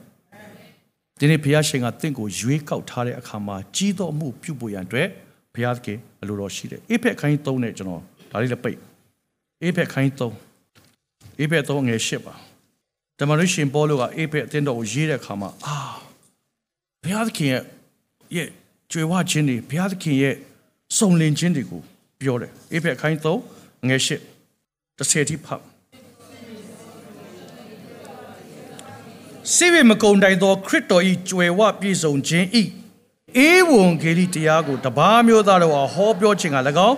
ဒီနေ့ဘုရားရှင်ကတင့်ကိုရွေးကောက်ထားတဲ့အခါမှာကြီးသောမှုပြုဖို့ရန်အတွက်ဘုရားသခင်အလိုတော်ရှိတယ်အေဖက်ခိုင်း3နဲ့ကျွန်တော်ဒါလေးလည်းပိတ်အေဖက်ခိုင်း3 အေဖက်3ငယ်8ပါတမန်တော်ရှင်ပေါလုကအေဖက်အတင်းတော်ကိုရေးတဲ့အခါမှာအာဘုရားသခင်ရဲ့ရဲ့ကြွယ်ဝခြင်းတွေဘုရားသခင်ရဲ့စုံလင်ခြင်းတွေကိုပြောတယ်အေဖက်ခိုင်း3ငယ်8တစ်ဆယ်ထိဖတ်စိဝေမကုံတိုင်သော ခရစ်တော်၏ကြွယ်ဝပြည့်စုံခြင်း၏အေဝံဂေလိတရားကိုတပါးမျိုးသားတို့အားဟောပြောခြင်းက၎င်း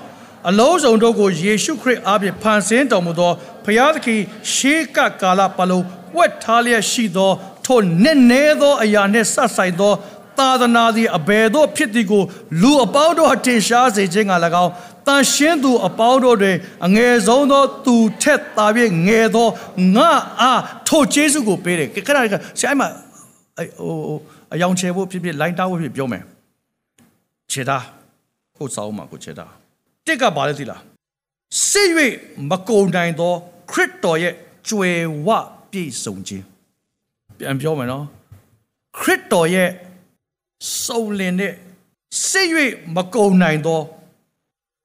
အလုံးစုံတို့ကိုယေရှုခရစ်အားဖြင့်ဖန်ဆင်းတော်မူသော ဘုရားသခင်ရှေးကကာလပတ်လုံးဝတ်ထားလျက်ရှိသောထိုနက်နဲသောအရာနှင့်ဆက်ဆိုင်သောသာသနာသည်အဘယ်သို့ဖြစ်သည်ကိုလူအပေါင်းတို့ထင်ရှားစေခြင်းက၎င်းတန်ရှင်းသူအပေါင်းတို့တွင်အငယ်ဆုံးသောသူထက်သာ၍ငယ်သောငါအားထိုကျေးဇူးကိုပေးတယ်ခဏခဏဆရာမဟိုအယောင်ချေဖို့ဖြစ်ဖြစ်လိုင်းတားဖို့ဖြစ်ပြောမယ်ခြေသားကိုစောင်းမှာကိုခြေသားတစ်ကဘာလဲသိလားစစ်၍မကုံနိုင်သော ခရစ်တော်ရဲ့ကြွယ်ဝပြည့်စုံခြင်းပြန်ပြောမယ်နော်ခရစ်တော်ရဲ့စုံလင်တဲ့စစ်၍မကုံနိုင်သော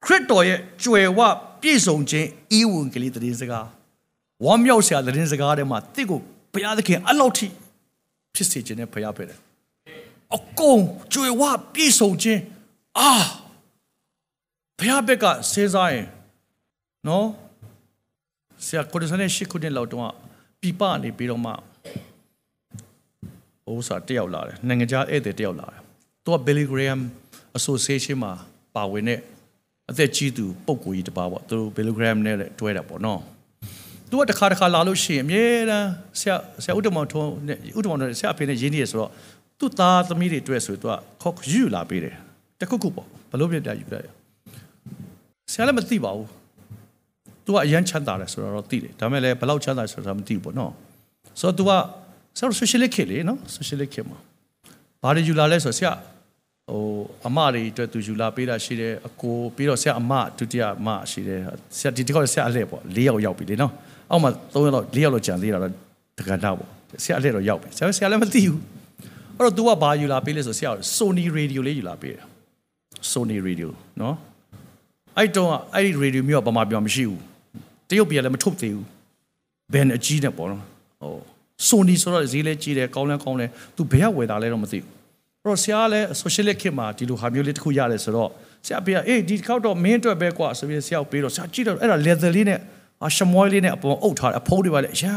ခရစ်တော်ရဲ့ကြွယ်ဝပြည့်စုံခြင်းဤဝင်ကလေးတည်စကားဝမ်းမြောက်စရာတည်စကားထဲမှာတစ်ကိုဘုရားသခင်အလောက်ထိဖြစ်စေခြင်းနဲ့ဘုရားဖြစ်တယ်အကုန်ကြွယ်ဝပြည့်စုံခြင်းအာဘုရားဘက်ကစေးစားရင်နော် ဆရာကိုရစနဲ့ရှစ်ခုနှစ်လောက်တုန်းကပြပနေပြီးတော့မှဟိုစားတယောက်လာတယ်နိုင်ငံခြားဧည့်သည်တယောက်လာတယ်သူက Billy Graham Association မှာပါဝင်တဲ့အသက်ကြီးသူပုံကိုကြီးတပါပေါ့သူ Billy Graham နဲ့တွဲတာပေါ့နော်သူကတစ်ခါတစ်ခါလာလို့ရှိရင်အမြဲတမ်းဆရာဆရာဥတ္တမောင်ထုံးနဲ့ဥတ္တမောင်နဲ့ဆရာအဖေနဲ့ရင်းနေရဆိုတော့သူ့သားသမီးတွေတွေ့ဆိုသူကခေါ်ယူလာပေးတယ်တခုခုပေါ့ဘလို့ပြပြယူလိုက်ဆရာလည်းမသိပါဘူး သူကအရန်ချမ်းသာတယ်ဆိုတော့သိတယ်ဒါမဲ့လည်းဘလောက်ချမ်းသာဆိုတာမသိဘူးပေါ့နော်ဆိုတော့သူကဆရာ socialist ခေတ်လေနော် socialist ခေတ်မှာဘာတွေယူလာလဲဆိုတော့ဆရာဟိုအမတွေအတွက်သူယူလာပေးတာရှိတယ်အကိုပြီးတော့ဆရာအမဒုတိယအမရှိတယ်ဆရာဒီတစ်ခေါက်ဆရာအလှည့်ပေါ့၄ယောက်ရောက်ပြီလေနော်အောက်မှာ၃ယောက်လောက်၄ယောက်လောက်ကြံသေးတာတော့တက္ကနာပေါ့ဆရာအလှည့်တော့ရောက်ပြီဆရာဆရာလည်းမသိဘူးအဲ့တော့ तू ကဘာယူလာပေးလဲဆိုဆရာ Sony radio လေးယူလာပေးတယ် Sony radio နော်အဲ့တော့အဲ့ဒီ radio မျိုးကဘာမှပြောမရှိဘူး တရုတ်ပြည်ကလည်းမထုတ်သေးဘူးဘန်အကြီးနဲ့ပေါ့နော်ဟိုဆိုနီဆိုတော့ဈေးလဲကြီးတယ်ကောင်းလဲကောင်းတယ်သူဘယ်ကဝယ်တာလဲတော့မသိဘူးအဲ့တော့ဆရာကလည်း socialist ခင်မှာဒီလိုဟာမျိုးလေးတစ်ခုရတယ်ဆိုတော့ဆရာပြေကအေးဒီခေါက်တော့မင်းအတွက်ပဲကွာဆိုပြီးဆရာကိုပေးတော့ဆရာကြည့်တော့အဲ့ဒါ leather လေးနဲ့အရှမွိုင်းလေးနဲ့အပေါ်အုပ်ထားတယ်အဖိုးတွေပါလေအရာ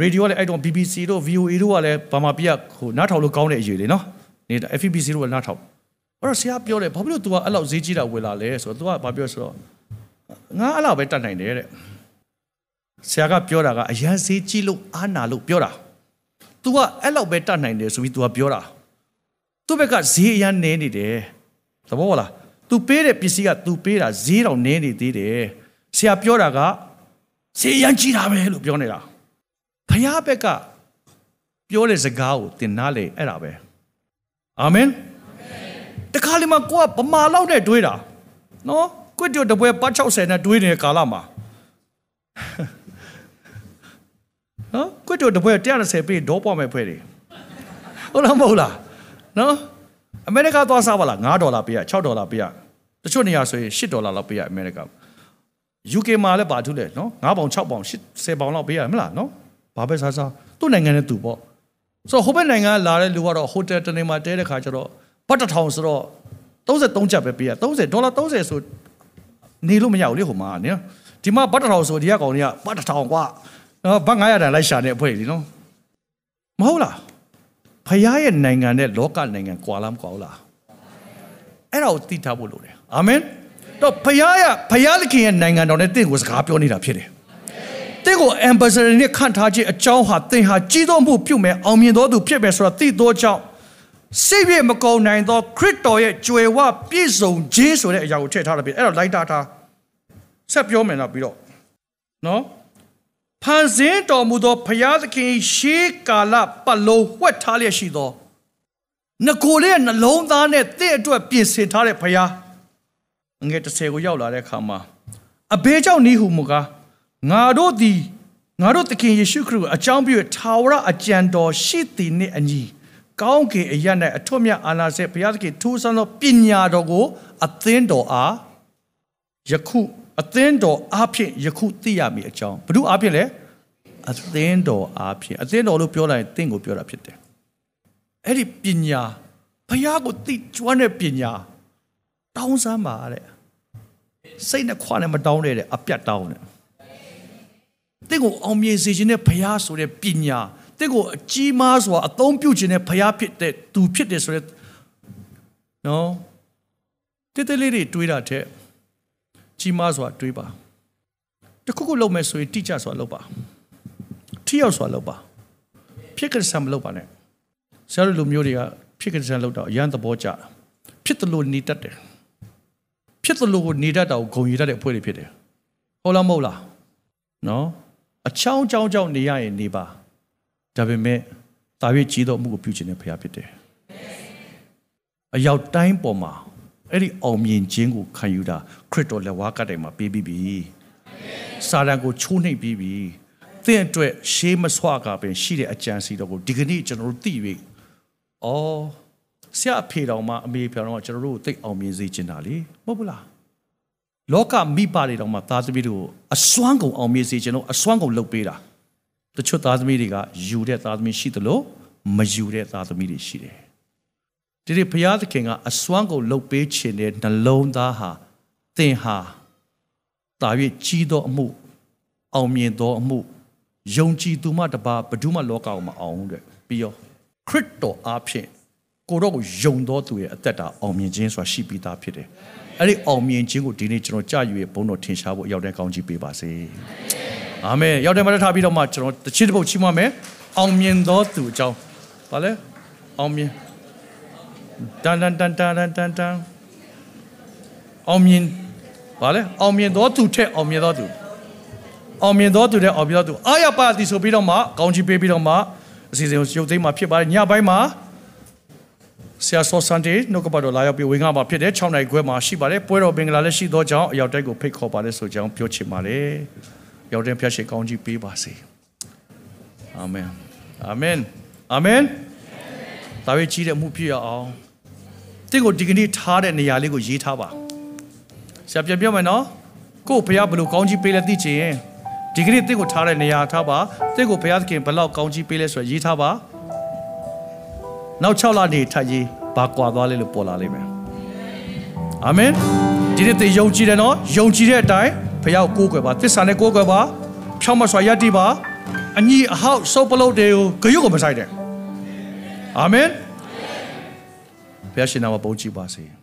ရေဒီယိုလည်းအဲ့တော့ BBC တို့ VOA တို့ကလည်းဘာမှပြဟိုနားထောင်လို့ကောင်းတဲ့အရေးလေးနော်နေတာ FBC တို့ကနားထောင်အဲ့တော့ဆရာပြောတယ်ဘာဖြစ်လို့ तू ကအဲ့လောက်ဈေးကြီးတာဝယ်လာလဲဆိုတော့ तू ကဘာပြောဆိုတော့ ငါအဲ့လောက်ပဲတတ်နိုင်တယ်တဲ့ဆရာကပြောတာကအရန်ဈေးကြီးလို့အားနာလို့ပြောတာ तू ကအဲ့လောက်ပဲတတ်နိုင်တယ်ဆိုပြီး तू ကပြောတာသူ့ဘက်ကဈေးအရန်နည်းနေတယ်သဘောလား तू ပေးတဲ့ပစ္စည်းက तू ပေးတာဈေးတောင်နည်းနေသေးတယ် ဆရာပြောတာကစေရန်ကြီးတာပဲလို့ပြောနေတာဖခင်ဘက်ကပြောတဲ့စကားကိုသင်နားလေအဲ့ဒါပဲအာမင်တခါလေမှကိုကဗမာလောက်နဲ့တွေးတာနော် ကွတ်တူတပွဲပတ်60နဲ့တွေးနေတဲ့ကာလမှာနော်ကွတ်တူတပွဲ130ပေးဒေါ်ပွားမဲ့ဖွဲတယ်ဟုတ်လားမဟုတ်လားနော်အမေရိကသွားစားပါလား9ဒေါ်လာပေးရ6ဒေါ်လာပေးရတချို့နေရာဆိုရင်10ဒေါ်လာလောက်ပေးရအမေရိက UK မှာလည်းပါထုလဲနော်9ပေါင်6ပေါင်10ပေါင်လောက်ပေးရမလားနော်ဘာပဲစားစားသူ့နိုင်ငံနဲ့သူပေါ့ဆိုတော့ဟိုဘက်နိုင်ငံလာတဲ့လူကတော့ဟိုတယ်တနေမှာတဲတဲ့ခါကျတော့ဘတ်တထောင်ဆိုတော့33ကျပ်ပဲပေးရ30ဒေါ်လာ30ဆို နေလို့မရဘူးလေဟိုမှာနော်ဒီမှာဘတ်တထောင်ဆိုဒီကကောင်တွေကဘတ်တထောင်ကွာနော်ဘတ်900တန်လိုက်ရှာနေအဖွဲ့လीနော်မဟုတ်လားဖရားရဲ့နိုင်ငံနဲ့လောကနိုင်ငံကွာလားမကွာဘူးလားအဲ့ဒါကိုသိထားဖို့လိုတယ်အာမင်တော့ဖရားရဖရားသခင်ရဲ့နိုင်ငံတော်နဲ့တင့်ကိုစကားပြောနေတာဖြစ်တယ်တင့်ကို ambassador နဲ့ခန့်ထားခြင်းအကြောင်းဟာတင်ဟာကြီးသောမှုပြုမယ်အောင်မြင်သောသူဖြစ်မယ်ဆိုတာသိသောကြောင့် စိတ်ရမကုံနိုင်သောခရစ်တော်ရဲ့ကြွယ်ဝပြည့်စုံခြင်းဆိုတဲ့အရာကိုထည့်ထားတယ်ပြီအဲ့တော့လိုက်တာထားဆက်ပြောမယ်တော့ပြီးတော့နော်ဖန်ဆင်းတော်မူသောဘုရားသခင်ရှေးကာလပတ်လုံးဝှက်ထားလျက်ရှိသောငကိုလေးရဲ့နှလုံးသားနဲ့တင့်အတွက်ပြင်ဆင်ထားတဲ့ဘုရားငယ်30ကိုရောက်လာတဲ့အခါမှာအဘေးကြောင့်နီးဟုမူကားငါတို့သည်ငါတို့သခင်ယေရှုခရစ်ကိုအကြောင်းပြုထာဝရအကြံတော်ရှိသည်နှင့်အညီ ကောင်းကင်အရ၌အထွတ်မြတ်အာနာစေဘုရားသခင်ထူးဆန်းသောပညာတော်ကိုအသင်းတော်အားယခုအသင်းတော်အားဖြင့်ယခုသိရမည်အကြောင်းဘု து အားဖြင့်လဲအသင်းတော်အားဖြင့်အသင်းတော်လို့ပြောလိုက်ရင်သင်ကိုပြောတာဖြစ်တယ်အဲ့ဒီပညာဘုရားကိုသိကျွမ်းတဲ့ပညာတောင်းစမ်းပါတဲ့စိတ်နဲ့ခွာနဲ့မတောင်းနဲ့တဲ့အပြတ်တောင်းတယ်တင့်ကိုအောင်မြင်စေခြင်းနဲ့ဘုရားဆိုတဲ့ပညာ တင့်ကိုအကြီးမားစွာအသုံးပြုခြင်းနဲ့ဘုရားဖြစ်တဲ့သူဖြစ်တယ်ဆိုတဲ့နော်တိတိလေးတွေတွေးတာတဲ့ကြီးမားစွာတွေးပါတခုခုလုပ်မယ်ဆိုရင်တိကျစွာလုပ်ပါထိရောက်စွာလုပ်ပါဖြစ်ကစံမလုပ်ပါနဲ့ဆရာတို့လူမျိုးတွေကဖြစ်ကစံလုပ်တော့အရန်သဘောကျတာဖြစ်တယ်လို့နေတတ်တယ်ဖြစ်တယ်လို့နေတတ်တာကိုဂုံရည်တတ်တဲ့အဖွဲ့တွေဖြစ်တယ်ဟုတ်လားမဟုတ်လားနော်အချောင်းချောင်းချောင်းနေရရင်နေပါ ဒါပေမဲ့တာ၍ကြီးတော်မှုကိုပြုခြင်းနဲ့ဖရားဖြစ်တယ်အရောက်တိုင်းပေါ်မှာအဲ့ဒီအောင်မြင်ခြင်းကိုခံယူတာခရစ်တော်လက်ဝါးကတိုင်မှာပေးပြီးပြီစာတန်ကိုချိုးနှိပ်ပြီးပြီသင်အတွက်ရှေးမဆွကပင်ရှိတဲ့အကြံစီတော်ကိုဒီကနေ့ကျွန်တော်တို့သိပြီ။အော်ဆရာအဖေတော်မှအမေဖေတော်မှကျွန်တော်တို့ကိုသိအောင်မြင်စေချင်တာလေမဟုတ်ဘူးလား။လောကမိဘတွေတော်မှသားသမီးတို့အစွမ်းကုန်အောင်မြင်စေချင်တော့အစွမ်းကုန်လုပ်ပေးတာ။တ ချို့သားသမီးတွေကယူတဲ့သားသမီးရှိသလိုမယူတဲ့သားသမီးတွေရှိတယ်။ဒီဒီဘုရားသခင်ကအစွမ်းကုန်လုပ်ပေးခြင်းတဲ့နှလုံးသားဟာသင်ဟာတာ၍ကြီးသောအမှု အောင်မြင်သောအမှုယုံကြည်သူမှတပါဘယ်သူမှလောကကိုမအောင်တဲ့ပြီးရောခရစ်တော်အားဖြင့်ကိုတော့ကိုယုံတော်သူရဲ့အသက်တာအောင်မြင်ခြင်းဆိုတာရှိပြီးသားဖြစ်တယ်အဲ့ဒီအောင်မြင်ခြင်းကိုဒီနေ့ကျွန်တော်ကြာယူရဲ့ဘုန်းတော်ထင်ရှားဖို့ရောက်တဲ့ကောင်းကြီးပေးပါစေ အာမင်ရောက်တဲ့မှာထားပြီးတော့မှကျွန်တော်တချစ်တစ်ပုတ်ချီးမွမ်းမယ်အောင်မြင်တော်သူအကြောင်းဗာလဲအောင်မြင်တန်တန်တန်တန်တန်တန်အောင်မြင်ဗာလဲအောင်မြင်တော်သူထက်အောင်မြင်တော်သူအောင်မြင်သောသူတဲ့အောင်မြင်သောသူအာရပါတိဆိုပြီးတော့မှကောင်းချီးပေးပြီးတော့မှအစီအစဉ်ကိုရုပ်သိမ်းမှာဖြစ်ပါတယ်ညပိုင်းမှာဆရာဆောဆန်တေနှုတ်ကပတ်တော်လာရောက်ပြီးဝင်ငါမှာဖြစ်တဲ့6နိုင်ခွဲမှာရှိပါတယ်ပွဲတော်ဘင်္ဂလာလည်းရှိသောကြောင့်အရောက်တိုက်ကိုဖိတ်ခေါ်ပါတယ်ဆိုကြောင်းပြောချင်ပါတယ် ရောက်တဲ့ဖျက်ရှိကောင်းချီးပေးပါစေအာမင်အာမင်အာမင်ဒါဝိကြီးတဲ့မှုပြည့်အောင်တင့်ကိုဒီကနေ့ထားတဲ့နေရာလေးကိုရေးထားပါဆရာပြန်ပြောမယ်နော်ကို့ဘုရားဘယ်လိုကောင်းချီးပေးလဲသိချင်ရင်ဒီကနေ့တင့်ကိုထားတဲ့နေရာထားပါတင့်ကိုဘုရားသခင်ဘယ်လောက်ကောင်းချီးပေးလဲဆိုရရေးထားပါနောက်6လနေထပ်ရေးဘာကွာသွားလဲလို့ပေါ်လာလိမ့်မယ်အာမင်ဒီနေ့သင်ယုံကြည်တယ်နော်ယုံကြည်တဲ့အတိုင်း ဘုရားကိုကိုးကွယ်ပါသစ္စာနဲ့ကိုးကွယ်ပါဖြောင်းမစွာယက်တိပါအညီအဟောက်စုပ်ပလုတ်တွေကိုဂရုကိုမဆိုင်တဲ့အာမင်ဘုရားရှင်နာမပုံကြည်ပါစေ